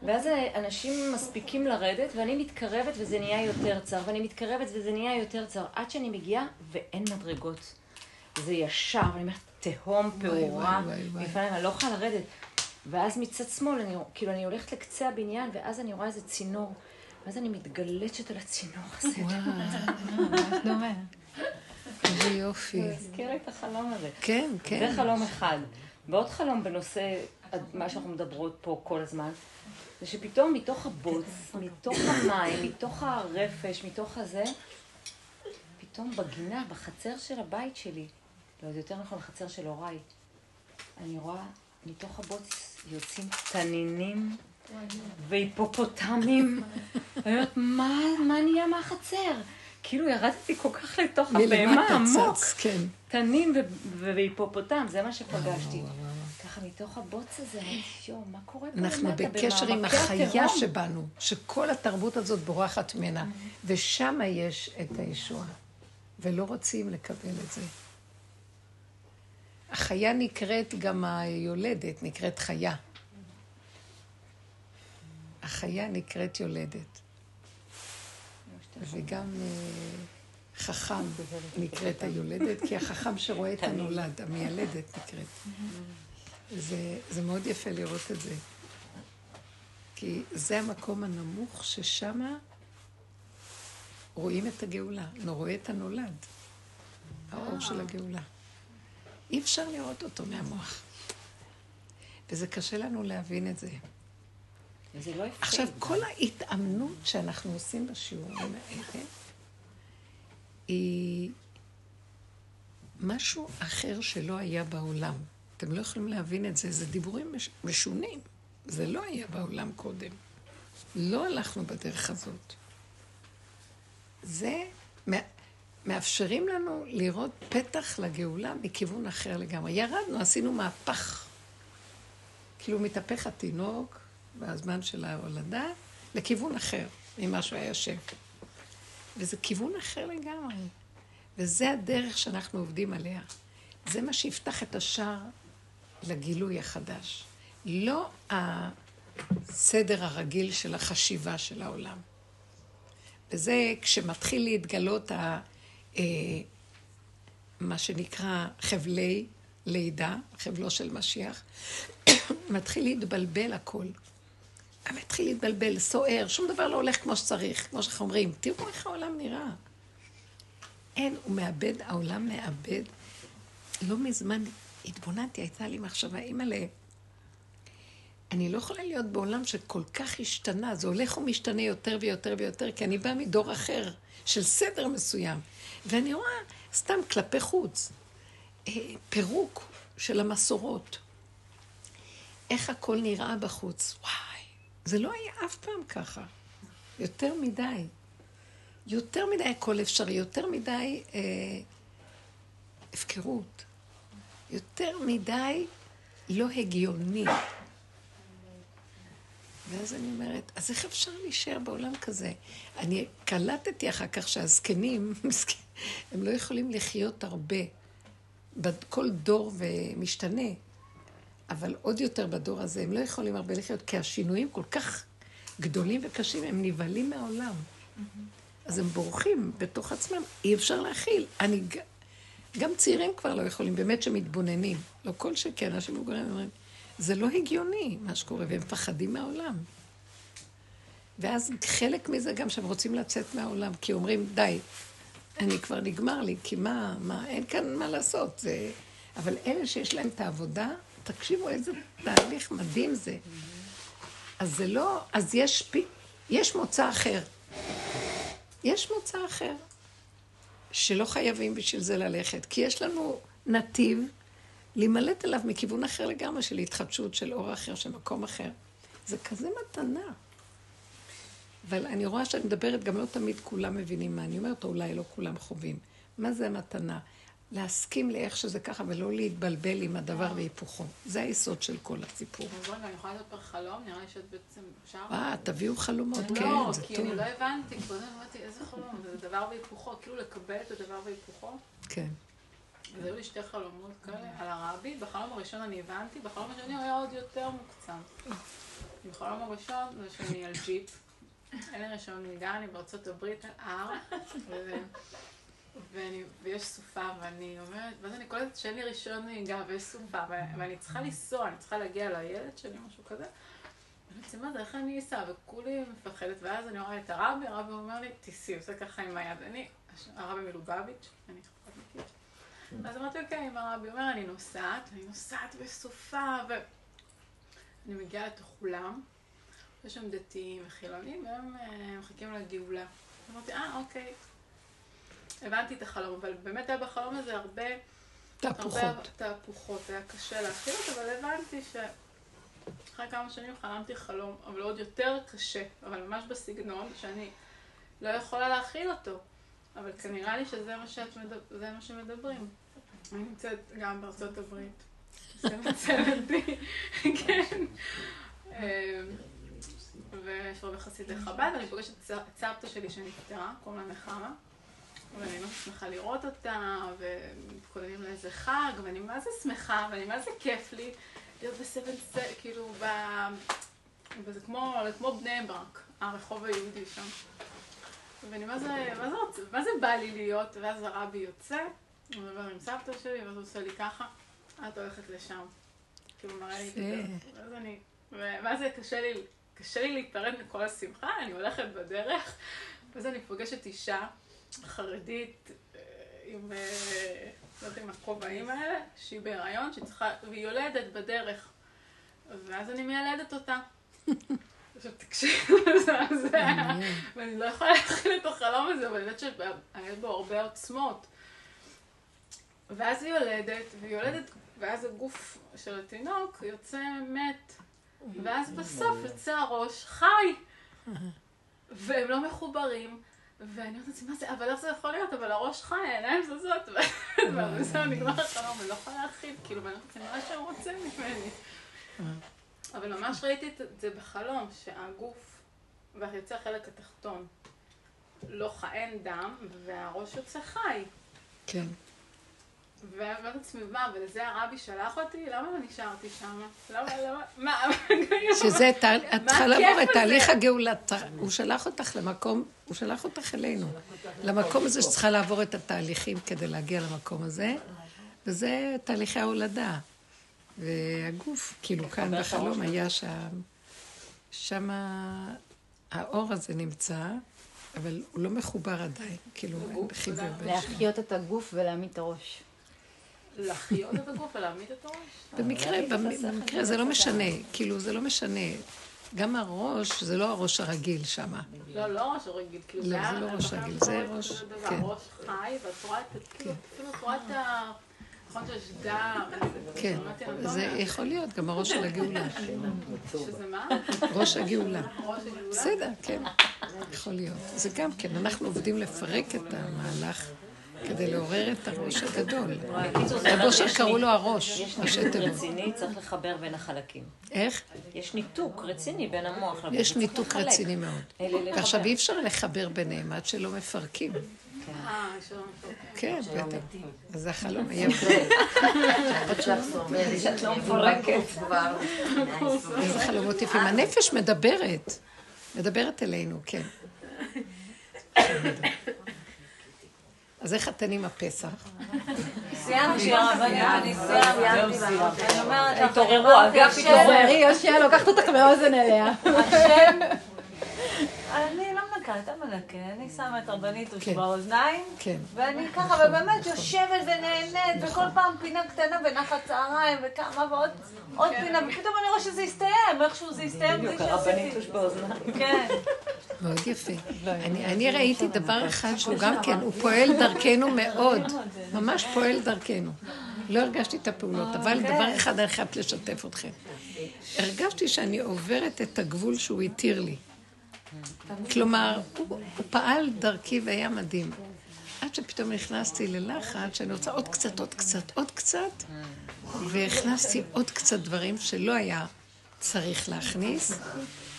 ואז אנשים מספיקים לרדת, ואני מתקרבת וזה נהיה יותר צר, ואני מתקרבת וזה נהיה יותר צר, עד שאני מגיעה ואין מדרגות. זה ישר, ואני אומרת, תהום פעורה. לפעמים אני לא יכולה לרדת. ואז מצד שמאל, אני, כאילו אני הולכת לקצה הבניין, ואז אני רואה איזה צינור, ואז אני מתגלשת על הצינור הזה. ממש דומה. איזה יופי. זה הזכיר את החלום הזה. כן, כן. זה חלום אחד. ועוד חלום בנושא, מה שאנחנו מדברות פה כל הזמן, זה שפתאום מתוך הבוץ, מתוך המים, מתוך הרפש, מתוך הזה, פתאום בגינה, בחצר של הבית שלי, לא, זה יותר נכון, בחצר של הוריי, אני רואה מתוך הבוץ יוצאים תנינים והיפופוטמים. ואני אומרת, מה, מה נהיה מהחצר? כאילו ירדתי כל כך לתוך הבהמה מלמטה עמוק. צץ, כן. תנין והיפופוטם, זה מה שפגשתי. מתוך הבוץ הזה, יואו, מה קורה פה? אנחנו בקשר עם החיה התהום?" שבנו, שכל התרבות הזאת בורחת ממנה, ושם יש את הישועה, ולא רוצים לקבל את זה. החיה נקראת, גם היולדת נקראת חיה. החיה נקראת יולדת. וגם אה, חכם נקראת היולדת, כי החכם שרואה את הנולד, המיילדת נקראת. זה, זה מאוד יפה לראות את זה. כי זה המקום הנמוך ששם רואים את הגאולה, רואה את הנולד, האור של הגאולה. אי אפשר לראות אותו מהמוח. וזה קשה לנו להבין את זה. וזה לא יפה. עכשיו, כל ההתאמנות שאנחנו עושים בשיעורים האלה, היא משהו אחר שלא היה בעולם. אתם לא יכולים להבין את זה, זה דיבורים מש- משונים. זה לא היה בעולם קודם. לא הלכנו בדרך הזאת. זה מא- מאפשרים לנו לראות פתח לגאולה מכיוון אחר לגמרי. ירדנו, עשינו מהפך. כאילו מתהפך התינוק בזמן של ההולדה לכיוון אחר ממה שהוא היה יושב. וזה כיוון אחר לגמרי. וזה הדרך שאנחנו עובדים עליה. זה מה שיפתח את השער לגילוי החדש. לא הסדר הרגיל של החשיבה של העולם. וזה כשמתחיל להתגלות ה, אה, מה שנקרא חבלי לידה, חבלו של משיח, מתחיל להתבלבל הכל. מתחיל להתבלבל, סוער, שום דבר לא הולך כמו שצריך, כמו שאנחנו אומרים. תראו איך העולם נראה. אין, הוא מאבד, העולם מאבד. לא מזמן התבוננתי, הייתה לי מחשבה, אימא'לה, אני לא יכולה להיות בעולם שכל כך השתנה, זה הולך ומשתנה יותר ויותר ויותר, כי אני באה מדור אחר, של סדר מסוים. ואני רואה סתם כלפי חוץ, אה, פירוק של המסורות. איך הכל נראה בחוץ. וואי, זה לא היה אף פעם ככה. יותר מדי. יותר מדי הכל אפשרי, יותר מדי אה, הפקרות. יותר מדי לא הגיוני. ואז אני אומרת, אז איך אפשר להישאר בעולם כזה? אני קלטתי אחר כך שהזקנים, הם לא יכולים לחיות הרבה. כל דור ומשתנה, אבל עוד יותר בדור הזה, הם לא יכולים הרבה לחיות, כי השינויים כל כך גדולים וקשים, הם נבהלים מהעולם. אז הם בורחים בתוך עצמם, אי אפשר להכיל. אני, גם צעירים כבר לא יכולים, באמת שמתבוננים. לא כל שכן, אנשים מבוגרים אומרים, זה לא הגיוני מה שקורה, והם מפחדים מהעולם. ואז חלק מזה גם שהם רוצים לצאת מהעולם, כי אומרים, די, אני כבר נגמר לי, כי מה, מה, אין כאן מה לעשות. זה... אבל אלה שיש להם את העבודה, תקשיבו איזה תהליך מדהים זה. אז זה לא, אז יש, פי, יש מוצא אחר. יש מוצא אחר, שלא חייבים בשביל זה ללכת, כי יש לנו נתיב להימלט אליו מכיוון אחר לגמרי, של התחדשות, של אור אחר, של מקום אחר. זה כזה מתנה. אבל אני רואה שאני מדברת, גם לא תמיד כולם מבינים מה אני אומרת, או אולי לא כולם חווים. מה זה המתנה? להסכים לאיך שזה ככה, ולא להתבלבל עם הדבר והיפוכו. זה היסוד של כל הסיפור. אז רגע, אני יכולה לספר חלום? נראה לי שאת בעצם... אפשר? אה, תביאו חלומות, כן, לא, זה כי טוב. אני לא הבנתי, קודם אמרתי, איזה חלום? זה דבר והיפוכו, כאילו לקבל את הדבר והיפוכו. כן. אז היו לי שתי חלומות כאלה על הרבי. בחלום הראשון אני הבנתי, בחלום השני הוא היה עוד יותר מוקצן. בחלום הראשון זה שאני על ג'יפ, אין לי רישיון נהיגה, אני בארצות הברית על הר, ואני, ויש סופה, ואני אומרת, ואז אני קולטת שאין לי רישיון נהיגה ויש סופה, ו- ואני צריכה לנסוע, אני צריכה להגיע לילד שלי, משהו כזה. ואני אומרת, מה זה, איך אני אסע? וכולי מפחדת, ואז אני רואה את הרבי, הרבי אומר לי, תיסעי, עושה ככה עם היד. אני, הרבי מלובביץ', אני חכמתית. אז אמרתי, אוקיי, עם הרבי אומר, אני נוסעת, אני נוסעת בסופה, ואני מגיעה לתוך אולם, יש שם דתיים וחילונים, והם אה, מחכים לגאולה. אמרתי, אה, אוקיי. הבנתי את החלום, אבל באמת היה בחלום הזה הרבה... תהפוכות. הרבה תהפוכות, היה קשה להכיל אותו, אבל הבנתי שאחרי כמה שנים חלמתי חלום, אבל עוד יותר קשה, אבל ממש בסגנון שאני לא יכולה להכיל אותו. אבל כנראה לי שזה מה, שאת מדבר, זה מה שמדברים. אני נמצאת גם בארצות הברית. זה מצלת בי, כן. אמ, ויש הרבה חסידי חב"ד, ואני פוגשת את סבתא שלי שנפטרה, קוראים לה נחמה. ואני ממש שמחה לראות אותה, ומתכוננים לאיזה חג, ואני מה זה שמחה, ואני מה זה כיף לי להיות בסבן סט, כאילו, ב... וזה כמו, כמו בני ברק, הרחוב היהודי שם. ואני מה זה, מה זה, רוצה, מה זה בא לי להיות, ואז הרבי יוצא, הוא מדבר עם סבתא שלי, ואז הוא עושה לי ככה, את הולכת לשם. כאילו מראה לי את. זה. ואז אני, ואז זה קשה לי, קשה לי להיפרד מכל השמחה, אני הולכת בדרך, ואז אני פוגשת אישה חרדית אה, עם, אה, לא יודעת, עם הכובעים האלה, שהיא בהיריון, שהיא צריכה, והיא יולדת בדרך. ואז אני מיילדת אותה. עכשיו היה, ואני לא יכולה להתחיל את החלום הזה, אבל אני יודעת שהיה בו הרבה עוצמות. ואז היא יולדת, והיא יולדת, ואז הגוף של התינוק יוצא מת. ואז בסוף יוצא הראש חי. והם לא מחוברים. ואני אומרת לעצמי, מה זה, אבל איך זה יכול להיות? אבל הראש חי, העיניים זזות. וזהו, נגמר החלום, אני לא יכולה להכיל, כאילו, ואני אומרת מה שהוא רוצה ממני. אבל ממש ראיתי את זה בחלום, שהגוף, ויוצא החלק התחתון, לא חי, אין דם, והראש יוצא חי. כן. ואני אומרת לעצמי, מה, ולזה הרבי שלח אותי? למה לא נשארתי שם? למה, למה, מה, שזה, את צריכה לעבור את? תהליך הגאולה. הוא שלח אותך למקום, הוא שלח אותך אלינו. למקום הזה שצריכה לעבור את התהליכים כדי להגיע למקום הזה, וזה תהליכי ההולדה. והגוף, כאילו כאן בחלום היה שם, שם האור הזה נמצא, אבל הוא לא מחובר עדיין, כאילו אין חיבור בין שניהם. להחיות את הגוף ולהעמיד את הראש. להחיות את הגוף ולהעמיד את הראש? במקרה, במ- במקרה זה לא משנה, כאילו זה לא משנה. גם הראש, זה לא הראש הרגיל שמה. לא, לא ראש רגיל, כאילו לא, זה לא ראש רגיל, זה ראש- כן. ראש חי, ואת רואה את, כאילו, אפילו רואה את ה... נכון שיש דם, כן, זה. יכול להיות גם הראש של הגאולה. שזה מה? ראש הגאולה. ראש הגאולה? בסדר, כן, יכול להיות. זה גם כן, אנחנו עובדים לפרק את המהלך כדי לעורר את הראש הגדול. יש קראו לו הראש, יש ניתוק. רציני, צריך לחבר בין החלקים. איך? יש ניתוק רציני בין המוח לגוף. יש ניתוק. רציני מאוד. ועכשיו אי אפשר לחבר ביניהם עד שלא מפרקים. אה, שלום. כן, בטח. אז זה החלום היה לא. איזה חלומות יפים. הנפש מדברת. מדברת אלינו, כן. אז איך אתן עם הפסח? סיימתי סיימתי. לך, התעוררו, אני אמרתי, אגף השם- התעורר. תראי, יושע לוקחת אותך באוזן אליה. השם, אני לא מנקה אתה מנקה, אני שמה את רבנית אוש כן. באוזניים, כן. ואני ככה, ובאמת יושבת ונהנית, וכל פעם פינה קטנה ונחת צהריים, וכמה ועוד עוד פינה, ופתאום אני רואה שזה הסתיים, איכשהו זה הסתיים בדיוק, הרבנית. אוש באוזניים. כן. מאוד יפה. אני, אני ראיתי דבר אחד שהוא גם כן, הוא פועל דרכנו מאוד. ממש פועל דרכנו. לא הרגשתי את הפעולות, אבל דבר אחד אני חייבת לשתף אתכם. הרגשתי שאני עוברת את הגבול שהוא התיר לי. כלומר, הוא, פעל דרכי והיה מדהים. עד שפתאום נכנסתי ללחץ, שאני רוצה עוד קצת, עוד קצת, עוד קצת, והכנסתי עוד קצת דברים שלא היה צריך להכניס,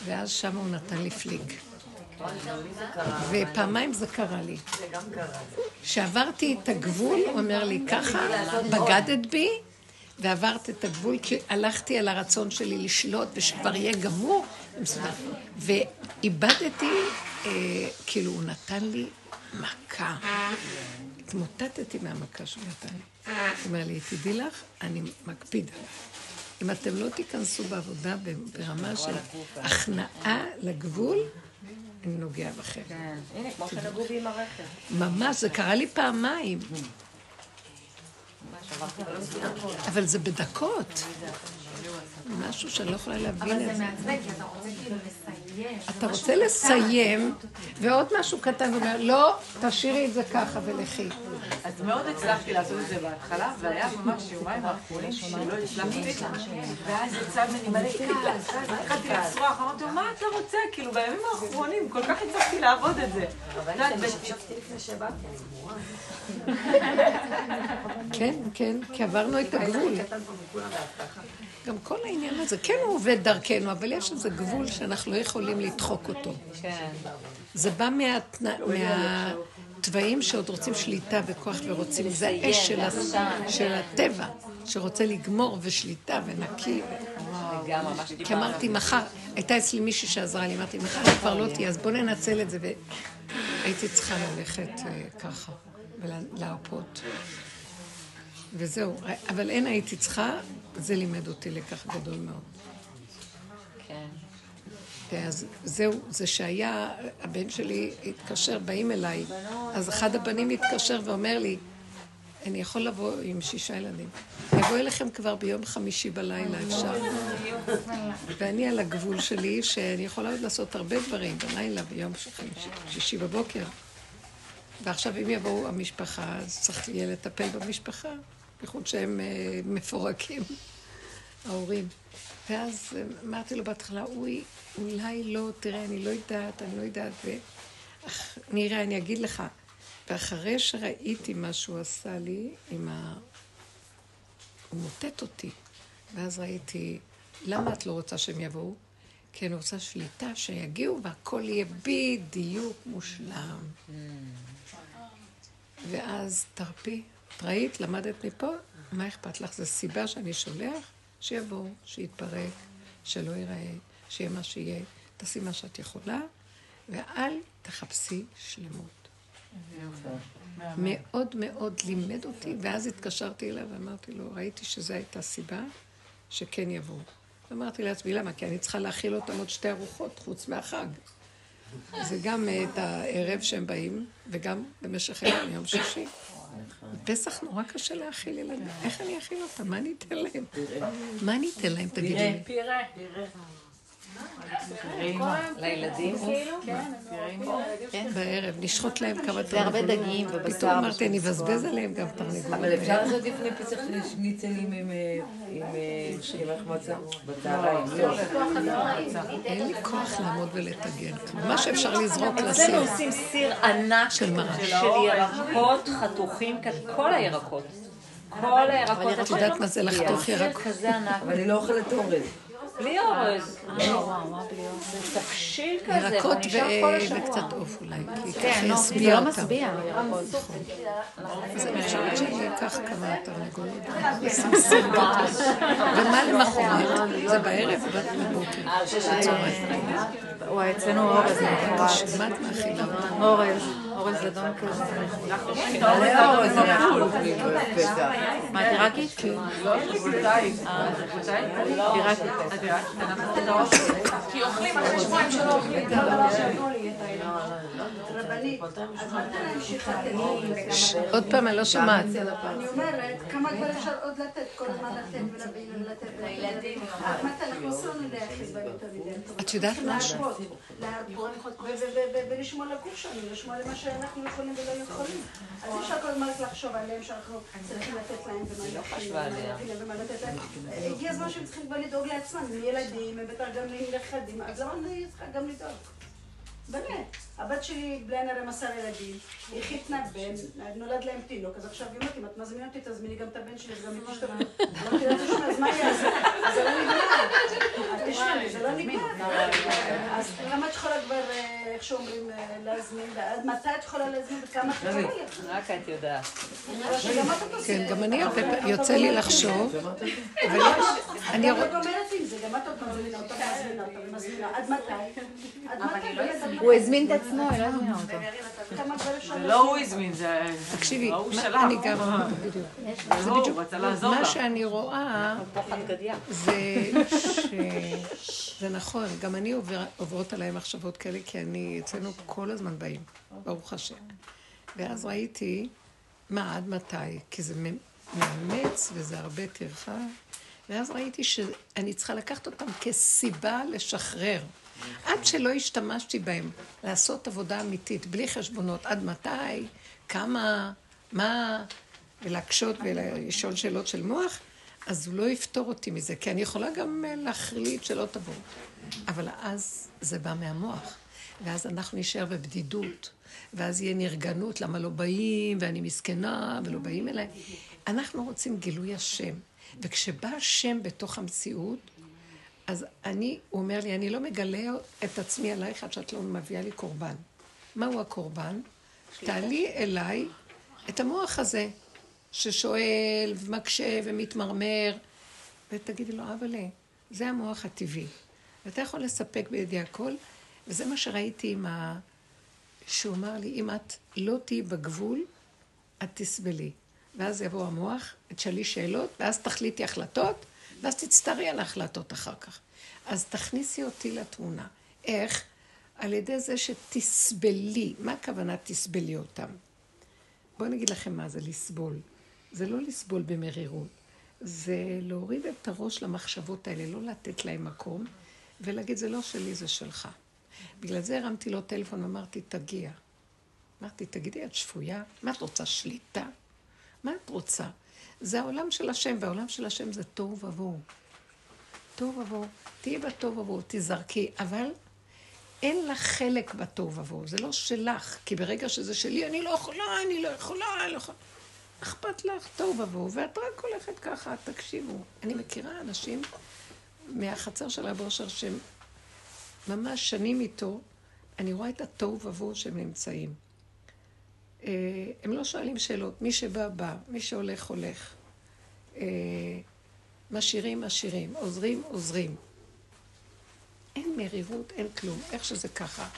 ואז שם הוא נתן לי פליק. ופעמיים זה קרה לי. כשעברתי את הגבול, הוא אומר לי, ככה, בגדת בי, ועברת את הגבול, כי הלכתי על הרצון שלי לשלוט, ושכבר יהיה גמור. ואיבדתי, אה, כאילו, הוא נתן לי מכה. התמוטטתי מהמכה שהוא נתן לי. הוא אומר לי, תדעי לך, אני מקפיד עליך. אם אתם לא תיכנסו בעבודה ברמה של הכנעה לגבול, אני נוגע בכם. כן, הנה, כמו שנגעו בי עם הרכב. ממש, זה קרה לי פעמיים. אבל זה בדקות. משהו שאני לא יכולה להבין אבל את זה זה. מעצבן, כי אתה רוצה כאילו לסיים. אתה רוצה. לסיים, ועוד משהו קטן, הוא אומר, לא, תשאירי את זה ככה ולכי. אז מאוד הצלחתי לעשות את זה בהתחלה, והיה ממש יומיים האחרונים שלא הצלחתי, ואז יצא ממני מלא כעס, ואז התחלתי לצרוח, אמרתי לו, מה אתה רוצה? כאילו, בימים האחרונים כל כך הצלחתי לעבוד את זה. כן, כן, כי עברנו את הגבול. גם כל העניין הזה, כן הוא עובד דרכנו, אבל יש איזה גבול שאנחנו לא יכולים לדחוק אותו. כן. זה בא מהתוואים שעוד רוצים שליטה וכוח ורוצים, זה האש של הטבע, שרוצה לגמור ושליטה ונקי. כי. אמרתי, מחר, הייתה אצלי מישהי שעזרה לי, אמרתי, מחר כבר לא תהיה, אז בוא ננצל את זה. והייתי צריכה ללכת אה, ככה, ולהרפות. וזהו, אבל אין הייתי צריכה, זה לימד אותי לקח גדול מאוד. כן. אז זהו, זה שהיה, הבן שלי התקשר, באים אליי, אז אחד הבנים התקשר ואומר לי, אני יכול לבוא עם שישה ילדים. אבוא אליכם כבר ביום חמישי בלילה, אפשר? ואני על הגבול שלי, שאני יכולה עוד לעשות הרבה דברים בלילה, ביום חמישי, שישי בבוקר. ועכשיו אם יבואו המשפחה, אז צריך יהיה לטפל במשפחה, בייחוד שהם אה, מפורקים, ההורים. ואז אמרתי לו בהתחלה, אוי, אולי לא, תראה, אני לא יודעת, אני לא יודעת, ו... נראה, אני אגיד לך. ואחרי שראיתי מה שהוא עשה לי, עם ה... הוא מוטט אותי. ואז ראיתי, למה את לא רוצה שהם יבואו? כי אני רוצה שליטה, שיגיעו והכל יהיה בדיוק מושלם. ואז תרפי, את ראית, למדת מפה, מה אכפת לך? זו סיבה שאני שולח, שיבואו, שיתפרק, שלא ייראה, שיהיה מה שיהיה. תעשי מה שאת יכולה, ואל תחפשי שלמות. מאוד מאוד לימד אותי, ואז התקשרתי אליו ואמרתי לו, ראיתי שזו הייתה סיבה שכן יבואו. אמרתי לעצמי, למה? כי אני צריכה להכיל אותם עוד שתי ארוחות, חוץ מהחג. זה גם אה, את הערב שהם באים, וגם במשך היום, יום שישי. פסח נורא קשה להאכיל ילדים. איך אני אאכיל אותם? מה אני אתן להם? מה אני אתן להם, תגידו לי? פירה. לילדים כאילו? כן, בערב, נשחוט להם כמה זה הרבה. דגים ובשר פתאום אמרתי, אני אבזבז עליהם גם תרנגולות. אבל אפשר לעשות לפני פסח שניצלים עם אה, עם, אה, עם החמצה בצהריים. לא. אין לי כוח לעמוד ולטגן. כלום. מה שאפשר לזרוק, לשים. אצלנו עושים סיר ענק של ירקות חתוכים, כל הירקות. כל הירקות. את יודעת מה זה לחתוך ירקות? אבל אני לא אוכלת אורז. בלי אורז. זה תבשיל כזה, ירקות. וקצת עוף אולי, כן, זה לא. משביע. אז אני חושבת שאני אקח כמה תרנגולות. ומה למחרת? זה בערב, בבוקר. בצהריים. וואי, אצלנו אורז למחרת. מה את מאכילה? אורז, אורז אדום כזה. אורז בפסח. מה, טירקית? כן. לא. טירקית. כי אוכלים אחרי שבועיים שלא אוכלים. מתי להמשיך לתת? עוד פעם, אני לא שומעת. אני אומרת, כמה כבר אפשר עוד לתת, כל הזמן לתת ולתת. לילדים. את יודעת משהו? להרפות, להרפות, ו- ו- ו- ולשמור לגוף שלנו, לשמור למה שאנחנו יכולים ולא יכולים. אז אי אפשר כל הזמן רק לחשוב עליהם שאנחנו צריכים לתת להם ומה לא ומה לתת להם. הגיע הזמן שהם צריכים כבר לדאוג לעצמם, הם ילדים, הם בטח גם נכדים, אז למה אני צריכה גם לדאוג? באמת. הבת שלי בלי עין הרם עשר ילדים, היא חיתנה בן, נולד להם תינוק, אז עכשיו היא אומרת, אם את מזמינה אותי, תזמיני גם את הבן שלי וגם את אשתו. אמרתי לה, תשמע, אז מה? אז זה לא נגמר. אז תשמעי, זה לא נגמר. אז כמה את יכולה כבר, אה, איך שאומרים, אה, להזמין, עד מתי את יכולה להזמין וכמה את יכולה לך? רק את יודעת. כן. גם אני יוצא לי לחשוב. אבל יש, אני גם לא גומרת עם זה, גם את עוד מזמינה אותה, מזמינה אותה ומזמינה. עד מתי? עד מתי? באמת, עד הוא מתי? הזמין את עצמו, היא לא הזמינה אותו. זה לא הוא הזמין, זה... תקשיבי, לא. אני גם, בדיוק. זה לא, בדיוק, הוא רצה לעזור מה. שאני רואה, זה. זה נכון, גם אני עובר, עוברות עליי מחשבות כאלה, כי אני, אצלנו כל הזמן באים, ברוך השם. ואז ראיתי, מה, עד מתי? כי זה מ- מאמץ וזה הרבה טרחה. ואז ראיתי שאני צריכה לקחת אותם כסיבה לשחרר. עד שלא השתמשתי בהם, לעשות עבודה אמיתית, בלי חשבונות, עד מתי, כמה, מה, ולהקשות ולשאול שאלות של מוח, אז הוא לא יפתור אותי מזה, כי אני יכולה גם אה, להחליט שלא תבוא. אבל אז זה בא מהמוח, ואז אנחנו נשאר בבדידות, ואז יהיה נרגנות, למה לא באים, ואני מסכנה, ולא באים אליי. אנחנו רוצים גילוי השם, וכשבא השם בתוך המציאות, אז אני, הוא אומר לי, אני לא מגלה את עצמי עלייך עד שאת לא מביאה לי קורבן. מהו הקורבן? תעלי אליי את המוח הזה, ששואל ומקשה ומתמרמר, ותגידי לו, אבל זה המוח הטבעי. ואתה יכול לספק בידי הכל, וזה מה שראיתי עם ה... שהוא אמר לי, אם את לא תהיי בגבול, את תסבלי. ואז יבוא המוח, תשאלי שאלות, ואז תחליטי החלטות, ואז תצטערי על ההחלטות אחר כך. אז תכניסי אותי לתמונה. איך? על ידי זה שתסבלי. מה הכוונה תסבלי אותם? בואו נגיד לכם מה זה לסבול. זה לא לסבול במרירות, זה להוריד את הראש למחשבות האלה, לא לתת להם מקום, ולהגיד, זה לא שלי, זה שלך. בגלל זה הרמתי לו טלפון ואמרתי, תגיע. אמרתי, תגידי, את שפויה? מה את רוצה, שליטה? מה את רוצה? זה העולם של השם, והעולם של השם זה תוהו ובוהו. תוהו ובוהו. תהיי בתוהו ובוהו, תזרקי, אבל אין לך חלק בתוהו ובוהו, זה לא שלך, כי ברגע שזה שלי, אני לא יכולה, אני לא יכולה, אני לא יכולה. אכפת לך תוהו ובוהו, ואת רק הולכת ככה, תקשיבו. אני מכירה אנשים מהחצר של רב אושר שהם ממש שנים איתו, אני רואה את התוהו ובוהו שהם נמצאים. אה, הם לא שואלים שאלות, מי שבא, בא, מי שהולך, הולך. אה, משאירים, משאירים, עוזרים, עוזרים. אין מרירות, אין כלום, איך שזה ככה.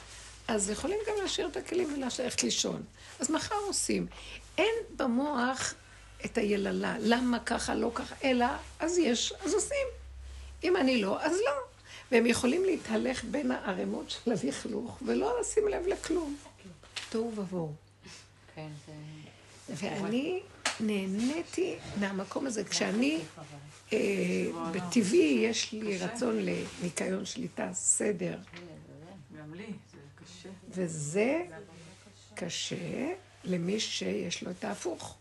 אז יכולים גם להשאיר את הכלים וללכת לישון. אז מחר עושים. אין במוח את היללה, למה ככה, לא ככה, אלא, אז יש, אז עושים. אם אני לא, אז לא. והם יכולים להתהלך בין הערימות של הלכלוך ולא לשים לב לכלום. תוהו ובוהו. כן, זה... ואני נהניתי מהמקום הזה. כשאני, אה, בטבעי, יש לי רצון לניקיון שליטה, סדר, גם לי, זה קשה. וזה קשה למי שיש לו את ההפוך.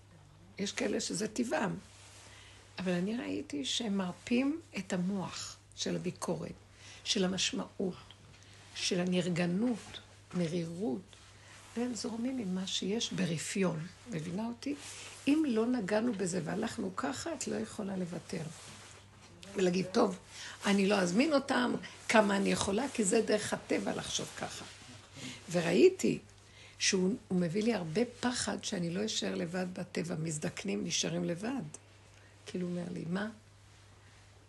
יש כאלה שזה טבעם. אבל אני ראיתי שהם מרפים את המוח של הביקורת, של המשמעות, של הנרגנות, מרירות, והם זורמים עם מה שיש ברפיון. מבינה אותי? אם לא נגענו בזה והלכנו ככה, את לא יכולה לוותר. ולהגיד, טוב, אני לא אזמין אותם, כמה אני יכולה, כי זה דרך הטבע לחשוב ככה. וראיתי שהוא הוא מביא לי הרבה פחד שאני לא אשאר לבד בטבע, מזדקנים, נשארים לבד. כאילו הוא אומר לי, מה?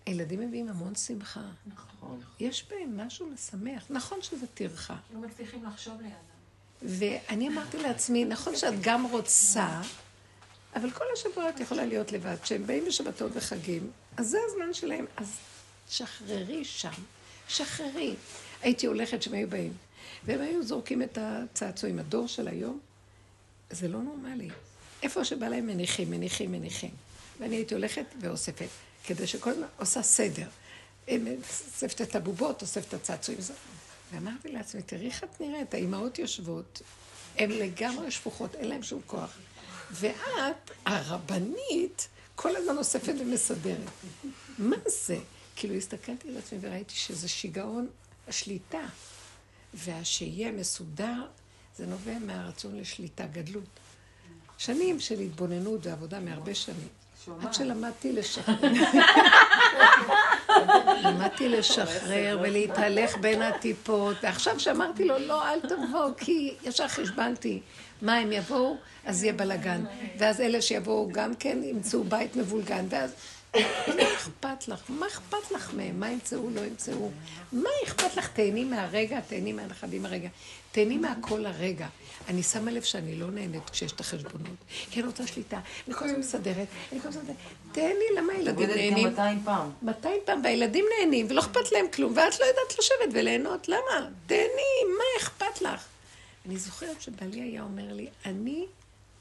הילדים מביאים המון שמחה. נכון. יש בהם משהו משמח. נכון שזה טרחה. לא מצליחים לחשוב לידם. ואני אמרתי לעצמי, נכון שאת גם רוצה, אבל כל השבוע את יכולה להיות לבד. כשהם באים בשבתות וחגים, אז זה הזמן שלהם. אז שחררי שם, שחררי. הייתי הולכת שהם היו באים. והם היו זורקים את הצעצועים. הדור של היום, זה לא נורמלי. איפה שבא להם מניחים, מניחים, מניחים. ואני הייתי הולכת ואוספת, כדי שכל הזמן עושה סדר. אוספת את הבובות, אוספת את הצעצועים. ואמרתי לעצמי, תראי איך את נראית, האימהות יושבות, הן לגמרי שפוכות, אין להן שום כוח. ואת, הרבנית, כל הזמן אוספת ומסדרת. מה זה? כאילו הסתכלתי על עצמי וראיתי שזה שיגעון השליטה. והשיהיה מסודר, זה נובע מהרצון לשליטה, גדלות. שנים של התבוננות ועבודה מהרבה שנים. עד שלמדתי לשחרר. למדתי לשחרר ולהתהלך בין הטיפות, ועכשיו שאמרתי לו, לא, אל תבוא, כי ישר חשבנתי, מה הם יבואו, אז יהיה בלאגן. ואז אלה שיבואו גם כן ימצאו בית מבולגן, ואז... מה אכפת לך? מה אכפת לך מהם? מה ימצאו, לא ימצאו? מה אכפת לך? תהני מהרגע, תהני מהנכדים הרגע. תהני מהכל הרגע. אני שמה לב שאני לא נהנית כשיש את החשבונות. כי אני רוצה שליטה, אני כל הזמן מסדרת, אני כל הזמן... תן לי, למה הילדים נהנים? עובדת גם 200 פעם. 200 פעם, והילדים נהנים, ולא אכפת להם כלום, ואת לא יודעת לשבת וליהנות. למה? תהני, מה אכפת לך? אני זוכרת שבעלי היה אומר לי, אני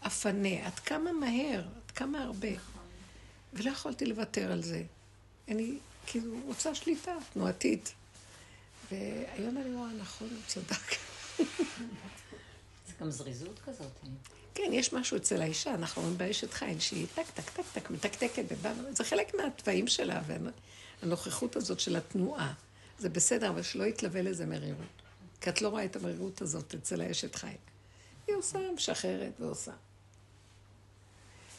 אפנה, עד כמה מהר, עד כמה הרבה. ולא יכולתי לוותר על זה. אני כאילו רוצה שליטה תנועתית. והיום אני רואה, נכון, הוא צדק. זה גם זריזות כזאת. כן, יש משהו אצל האישה, אנחנו אומרים באשת חיל, שהיא טק, טק, טק, טק, מתקתקת, זה חלק מהתוואים שלה, והנוכחות הזאת של התנועה. זה בסדר, אבל שלא יתלווה לזה מרירות. כי את לא רואה את המרירות הזאת אצל האשת חיל. היא עושה, משחררת ועושה.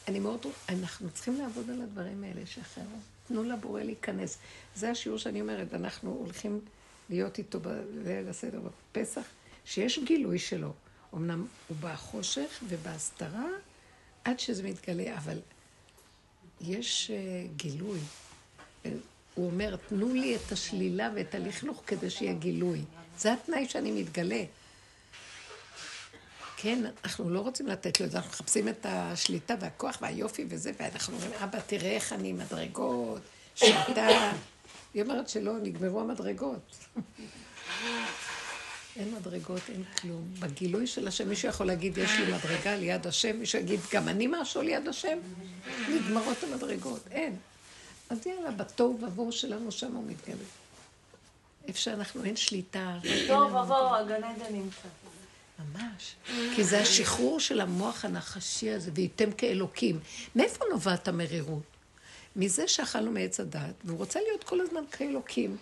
אני מאוד, אנחנו צריכים לעבוד על הדברים האלה, שחררו. תנו לבורא להיכנס. זה השיעור שאני אומרת, אנחנו הולכים להיות איתו בליל הסדר בפסח, שיש גילוי שלו. אמנם הוא בחושך ובהסתרה עד שזה מתגלה, אבל יש uh, גילוי. הוא אומר, תנו לי את השלילה ואת הלכלוך כדי שיהיה גילוי. זה התנאי שאני מתגלה. כן, אנחנו לא רוצים לתת לו את זה, אנחנו מחפשים את השליטה והכוח והיופי וזה, ואנחנו אומרים, אבא, תראה איך אני מדרגות, שליטה. היא אומרת שלא, נגמרו המדרגות. אין מדרגות, אין כלום. בגילוי של השם, מישהו יכול להגיד, יש לי מדרגה ליד השם, מישהו יגיד, גם אני משהו ליד השם? נגמרות המדרגות, אין. אז יאללה, בתוהו ובוהו שלנו שם הוא מתגלה. איפה שאנחנו, אין שליטה. בתוהו ובוהו, הגן עדן נמצא. ממש. כי זה השחרור של המוח הנחשי הזה, וייתם כאלוקים. מאיפה נובעת המרירות? מזה שאכלנו מעץ הדת, והוא רוצה להיות כל הזמן כאלוקים.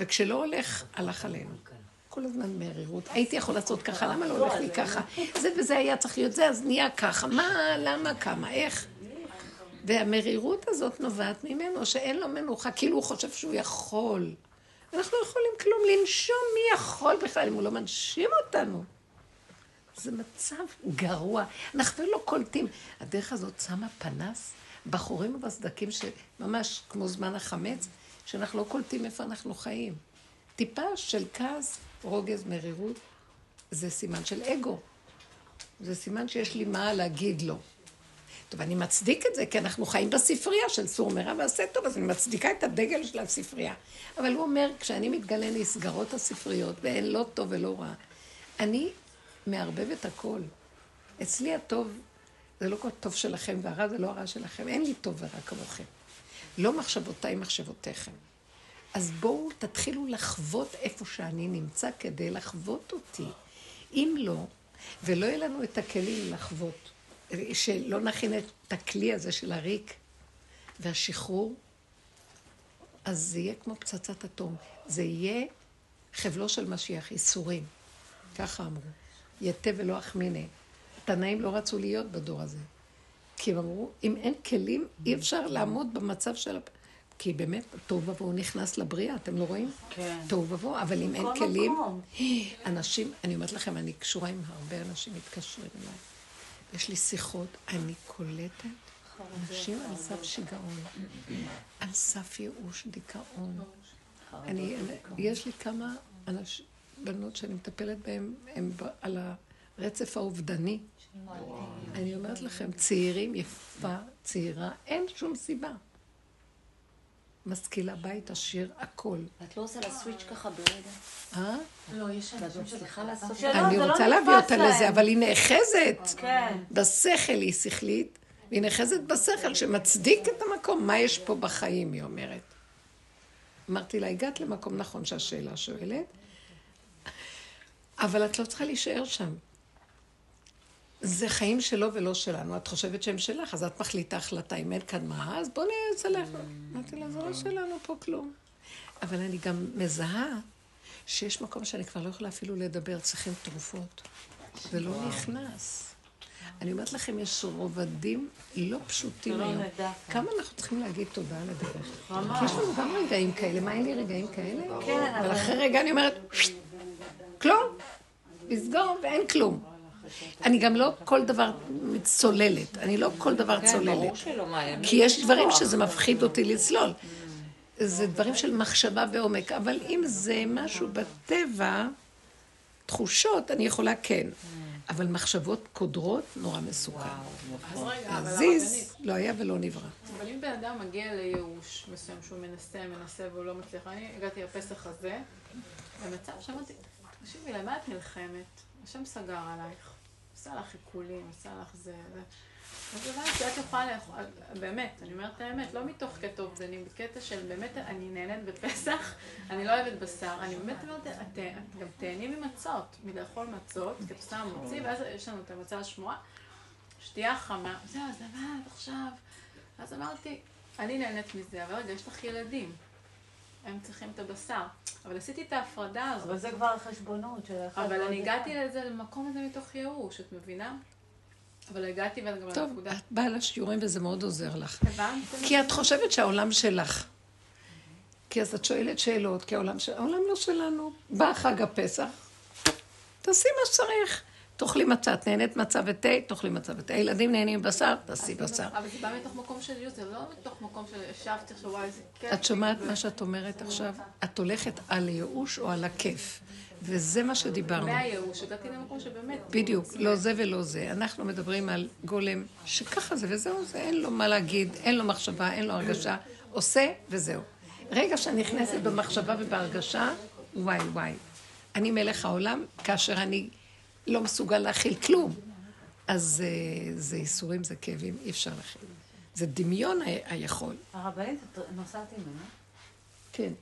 וכשלא הולך, הלך עלינו. כל הזמן מרירות. הייתי יכול לעשות ככה, למה לא הולך לי ככה? זה וזה היה צריך להיות זה, אז נהיה ככה. מה, למה, כמה, איך? והמרירות הזאת נובעת ממנו, שאין לו מנוחה, כאילו הוא חושב שהוא יכול. אנחנו לא יכולים כלום לנשום, מי יכול בכלל אם הוא לא מנשים אותנו? זה מצב גרוע. אנחנו לא קולטים. הדרך הזאת שמה פנס בחורים ובסדקים, שממש כמו זמן החמץ, שאנחנו לא קולטים איפה אנחנו חיים. טיפה של כעס, רוגז, מרירות, זה סימן של אגו. זה סימן שיש לי מה להגיד לו. טוב, אני מצדיק את זה, כי אנחנו חיים בספרייה של סור מרע ועשה טוב, אז אני מצדיקה את הדגל של הספרייה. אבל הוא אומר, כשאני מתגלה נסגרות הספריות, ואין לא טוב ולא רע, אני מערבב את הכל. אצלי הטוב זה לא כל טוב שלכם, והרע זה לא הרע שלכם. אין לי טוב ורע כמוכם. לא מחשבותיי מחשבותיכם. אז בואו תתחילו לחוות איפה שאני נמצא כדי לחוות אותי. אם לא, ולא יהיה לנו את הכלים לחוות, שלא נכין את הכלי הזה של הריק והשחרור, אז זה יהיה כמו פצצת אטום. זה יהיה חבלו של משיח, ייסורים. ככה אמרו. יתה ולא אחמיני. תנאים לא רצו להיות בדור הזה. כי הם אמרו, אם אין כלים, אי אפשר לעמוד במצב של... כי באמת, תוהו ובוהו נכנס לבריאה, אתם לא רואים? כן. תוהו ובוהו, אבל אם אין כלים... אנשים, אני אומרת לכם, אני קשורה עם הרבה אנשים מתקשרים אליי. יש לי שיחות, אני קולטת אנשים על סף שיגעון, על סף ייאוש, דיכאון. אני, יש לי כמה אנשים, בנות שאני מטפלת בהן, הן על הרצף האובדני. אני אומרת לכם, צעירים, יפה, צעירה, אין שום סיבה. משכילה, בית עשיר, הכל. את לא עושה לה סוויץ' ככה ברגע? אה? לא, יש ואת מצליחה לעשות שלא, אני לא רוצה להביא אותה. לזה, אבל היא נאחזת. כן. בשכל היא שכלית, והיא נאחזת בשכל שמצדיק את המקום. מה יש פה בחיים, היא אומרת. אמרתי לה, הגעת למקום נכון שהשאלה שואלת, אבל את לא צריכה להישאר שם. זה חיים שלו ולא שלנו. את חושבת שהם שלך, אז את מחליטה החלטה. אם אין כאן מה, אז בוא נצלח. אמרתי לה, זה לא שלנו פה כלום. אבל אני גם מזהה שיש מקום שאני כבר לא יכולה אפילו לדבר, צריכים תרופות. זה לא נכנס. אני אומרת לכם, יש רובדים לא פשוטים שלא היום. כמה אנחנו צריכים להגיד תודה על הדרך. כי יש לנו גם רגעים כאלה. מה, אין לי רגעים כאלה? כן, אבל אבל- אחרי רגע אני אומרת, כלום. לסגור ואין כלום. אני גם לא כל דבר צוללת. אני לא כל דבר כן, צוללת. כי יש דברים שזה מפחיד אותי לצלול. זה דברים של מחשבה ועומק, אבל אם זה משהו בטבע, תחושות, אני יכולה כן. אבל מחשבות קודרות, נורא מסוכן. להזיז, לא היה ולא נברא. אבל אם בן אדם מגיע לייאוש מסוים שהוא מנסה, מנסה והוא לא מצליח, אני הגעתי לפסח הזה, במצב שאמרתי, תקשיבי, למה את נלחמת? השם סגר עלייך, עשה לך עיקולים, עשה לך זה, זה. אז הבנתי שאת יכולה לאכול, באמת, אני אומרת את האמת, לא מתוך קטע אובדני, בקטע של באמת אני נהנית בפסח, אני לא אוהבת בשר, אני באמת אומרת, את, גם תהני ממצות, מלאכול מצות, כתוצאה מוציא, ואז יש לנו את המצה השמועה, שתייה חמה, זהו, אז לבד עכשיו. אז אמרתי, אני נהנית מזה, אבל רגע, יש לך ילדים. הם צריכים את הבשר. אבל עשיתי את ההפרדה הזאת. אבל זה כבר החשבונות של אחד אבל אני. הגעתי לזה, למקום הזה מתוך ייאוש, את מבינה? אבל הגעתי ואז גם טוב, לנקודה. את באה לשיעורים וזה מאוד עוזר לך. הבנת? כי את חושבת שהעולם שלך. כי אז את שואלת שאלות, כי העולם של... העולם לא שלנו. בא חג הפסח, תעשי מה שצריך. תאכלי מצה, את נהנית מצה ותה, תאכלי מצה ותה. הילדים נהנים מבשר, תעשי בשר. אבל זה בא מתוך מקום של ייאוש, זה לא מתוך מקום של ישבתי עכשיו, וואי, איזה כיף. את שומעת מה שאת אומרת עכשיו? את הולכת על הייאוש או על הכיף. וזה מה שדיברנו. מהייאוש, הגעתי למקום שבאמת... בדיוק, לא זה ולא זה. אנחנו מדברים על גולם שככה זה וזהו זה, אין לו מה להגיד, אין לו מחשבה, אין לו הרגשה, עושה וזהו. רגע שאני נכנסת במחשבה ובהרגשה, וואי וואי. אני מלך העולם כאשר אני לא מסוגל להכיל כלום. אז אה, זה ייסורים, זה כאבים, אי אפשר להכיל. זה דמיון היכול. הרבנית, נוסעת ממנו? כן.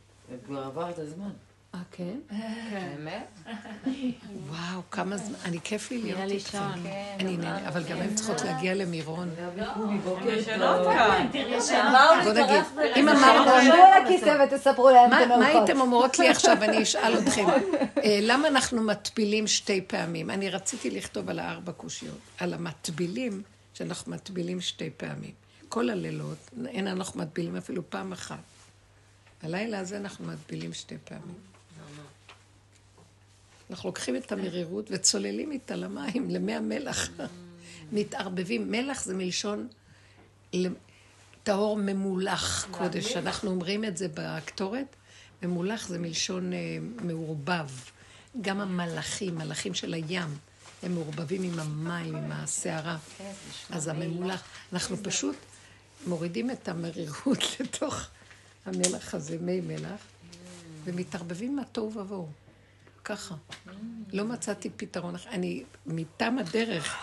כבר עבר את הזמן. אה, כן? באמת? וואו, כמה זמן, אני כיף לי להיות איתכם. אני נהנה, אבל גם הן צריכות להגיע למירון. בוא נגיד, אם אמרנו... תשבו על הכיסא ותספרו להם מה את מה המאורחות. הייתם אומרות לי עכשיו, אני אשאל אתכם. אה, למה אנחנו מטבילים שתי פעמים? אני רציתי לכתוב על הארבע קושיות, על המטבילים, שאנחנו מטבילים שתי פעמים. כל הלילות, אין אנחנו מטבילים אפילו פעם אחת. הלילה הזה אנחנו מטבילים שתי פעמים. אנחנו לוקחים את המרירות וצוללים איתה למים, למי המלח. מתערבבים. מלח זה מלשון טהור ממולח קודש. אנחנו אומרים את זה בקטורת. ממולח זה מלשון אה, מעורבב. גם המלאכים, מלאכים של הים, הם מעורבבים עם המים, עם הסערה. אז הממולח, אנחנו פשוט מורידים את המרירות לתוך המלח הזה, מי מלח, ומתערבבים עם התוהו ובוהו. ככה. לא מצאתי פתרון. אני, מטעם הדרך,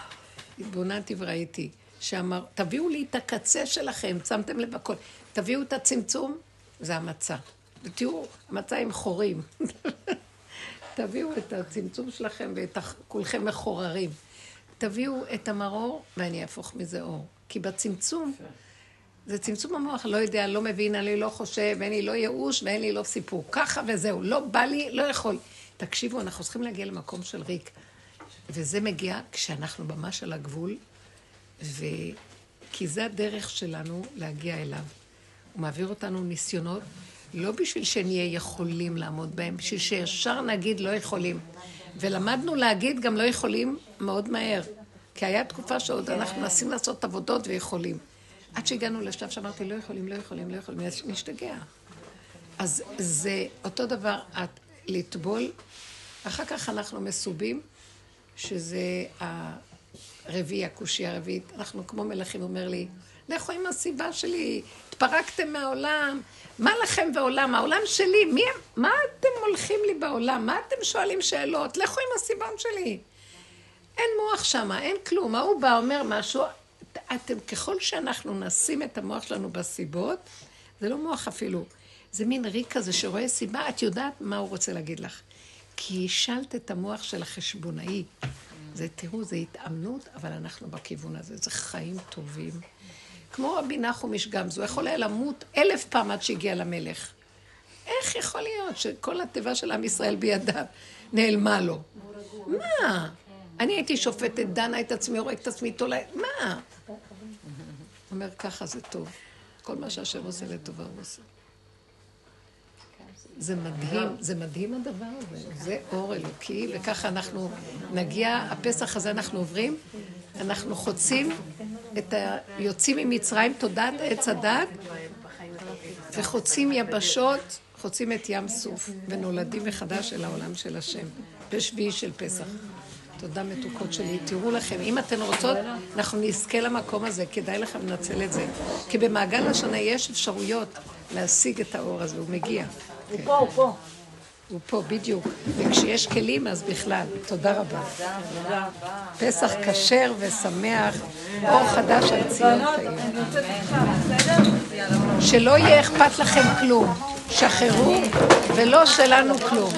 התבוננתי וראיתי, שאמר, תביאו לי את הקצה שלכם, שמתם לב הכל. תביאו את הצמצום, זה המצה. ותראו, המצה עם חורים. תביאו את הצמצום שלכם ואת כולכם מחוררים. תביאו את המרור ואני אהפוך מזה אור. כי בצמצום, זה צמצום המוח, לא יודע, לא מבין, אני לא חושב, אין לי לא ייאוש ואין לי לא סיפור. ככה וזהו, לא בא לי, לא יכול. תקשיבו, אנחנו צריכים להגיע למקום של ריק. וזה מגיע כשאנחנו ממש על הגבול, ו... כי זה הדרך שלנו להגיע אליו. הוא מעביר אותנו ניסיונות, לא בשביל שנהיה יכולים לעמוד בהם, בשביל שישר נגיד לא יכולים. ולמדנו להגיד גם לא יכולים מאוד מהר. כי היה תקופה שעוד אנחנו מנסים לעשות עבודות ויכולים. עד שהגענו לשלב שאמרתי, לא יכולים, לא יכולים, לא יכולים, נשתגע. אז זה אותו דבר, את לטבול, אחר כך אנחנו מסובים, שזה הרביעי, הקושי הרביעית. אנחנו כמו מלכים, אומר לי, לכו עם הסיבה שלי, התפרקתם מהעולם, מה לכם ועולם? העולם שלי, מי, מה אתם הולכים לי בעולם? מה אתם שואלים שאלות? לכו עם הסיבון שלי. אין מוח שם, אין כלום. ההוא בא, אומר משהו, אתם, ככל שאנחנו נשים את המוח שלנו בסיבות, זה לא מוח אפילו, זה מין ריק כזה שרואה סיבה, את יודעת מה הוא רוצה להגיד לך. כי השלת את המוח של החשבונאי. זה, תראו, זה התאמנות, אבל אנחנו בכיוון הזה, זה חיים טובים. כמו רבי נחום איש גמזו, יכול היה למות אלף פעם עד שהגיע למלך. איך יכול להיות שכל התיבה של עם ישראל בידיו נעלמה לו? מה? אני הייתי שופטת, דנה את עצמי, הורג את עצמי, תולה, מה? אומר, ככה זה טוב. כל מה שהשם עושה לטובה הוא עושה. זה מדהים, זה מדהים הדבר הזה. זה אור אלוקי, וככה אנחנו נגיע, הפסח הזה אנחנו עוברים, אנחנו חוצים את ה... יוצאים ממצרים, תודעת עץ הדת, וחוצים יבשות, חוצים את ים סוף, ונולדים מחדש אל העולם של השם, בשביעי של פסח. תודה מתוקות שלי. תראו לכם, אם אתן רוצות, אנחנו נזכה למקום הזה, כדאי לכם לנצל את זה. כי במעגל השנה יש אפשרויות להשיג את האור הזה, הוא מגיע. הוא פה, הוא פה. הוא פה, בדיוק. וכשיש כלים, אז בכלל. תודה רבה. פסח כשר ושמח, אור חדש על ציון תאיר. שלא יהיה אכפת לכם כלום. שחררו, ולא שלנו כלום.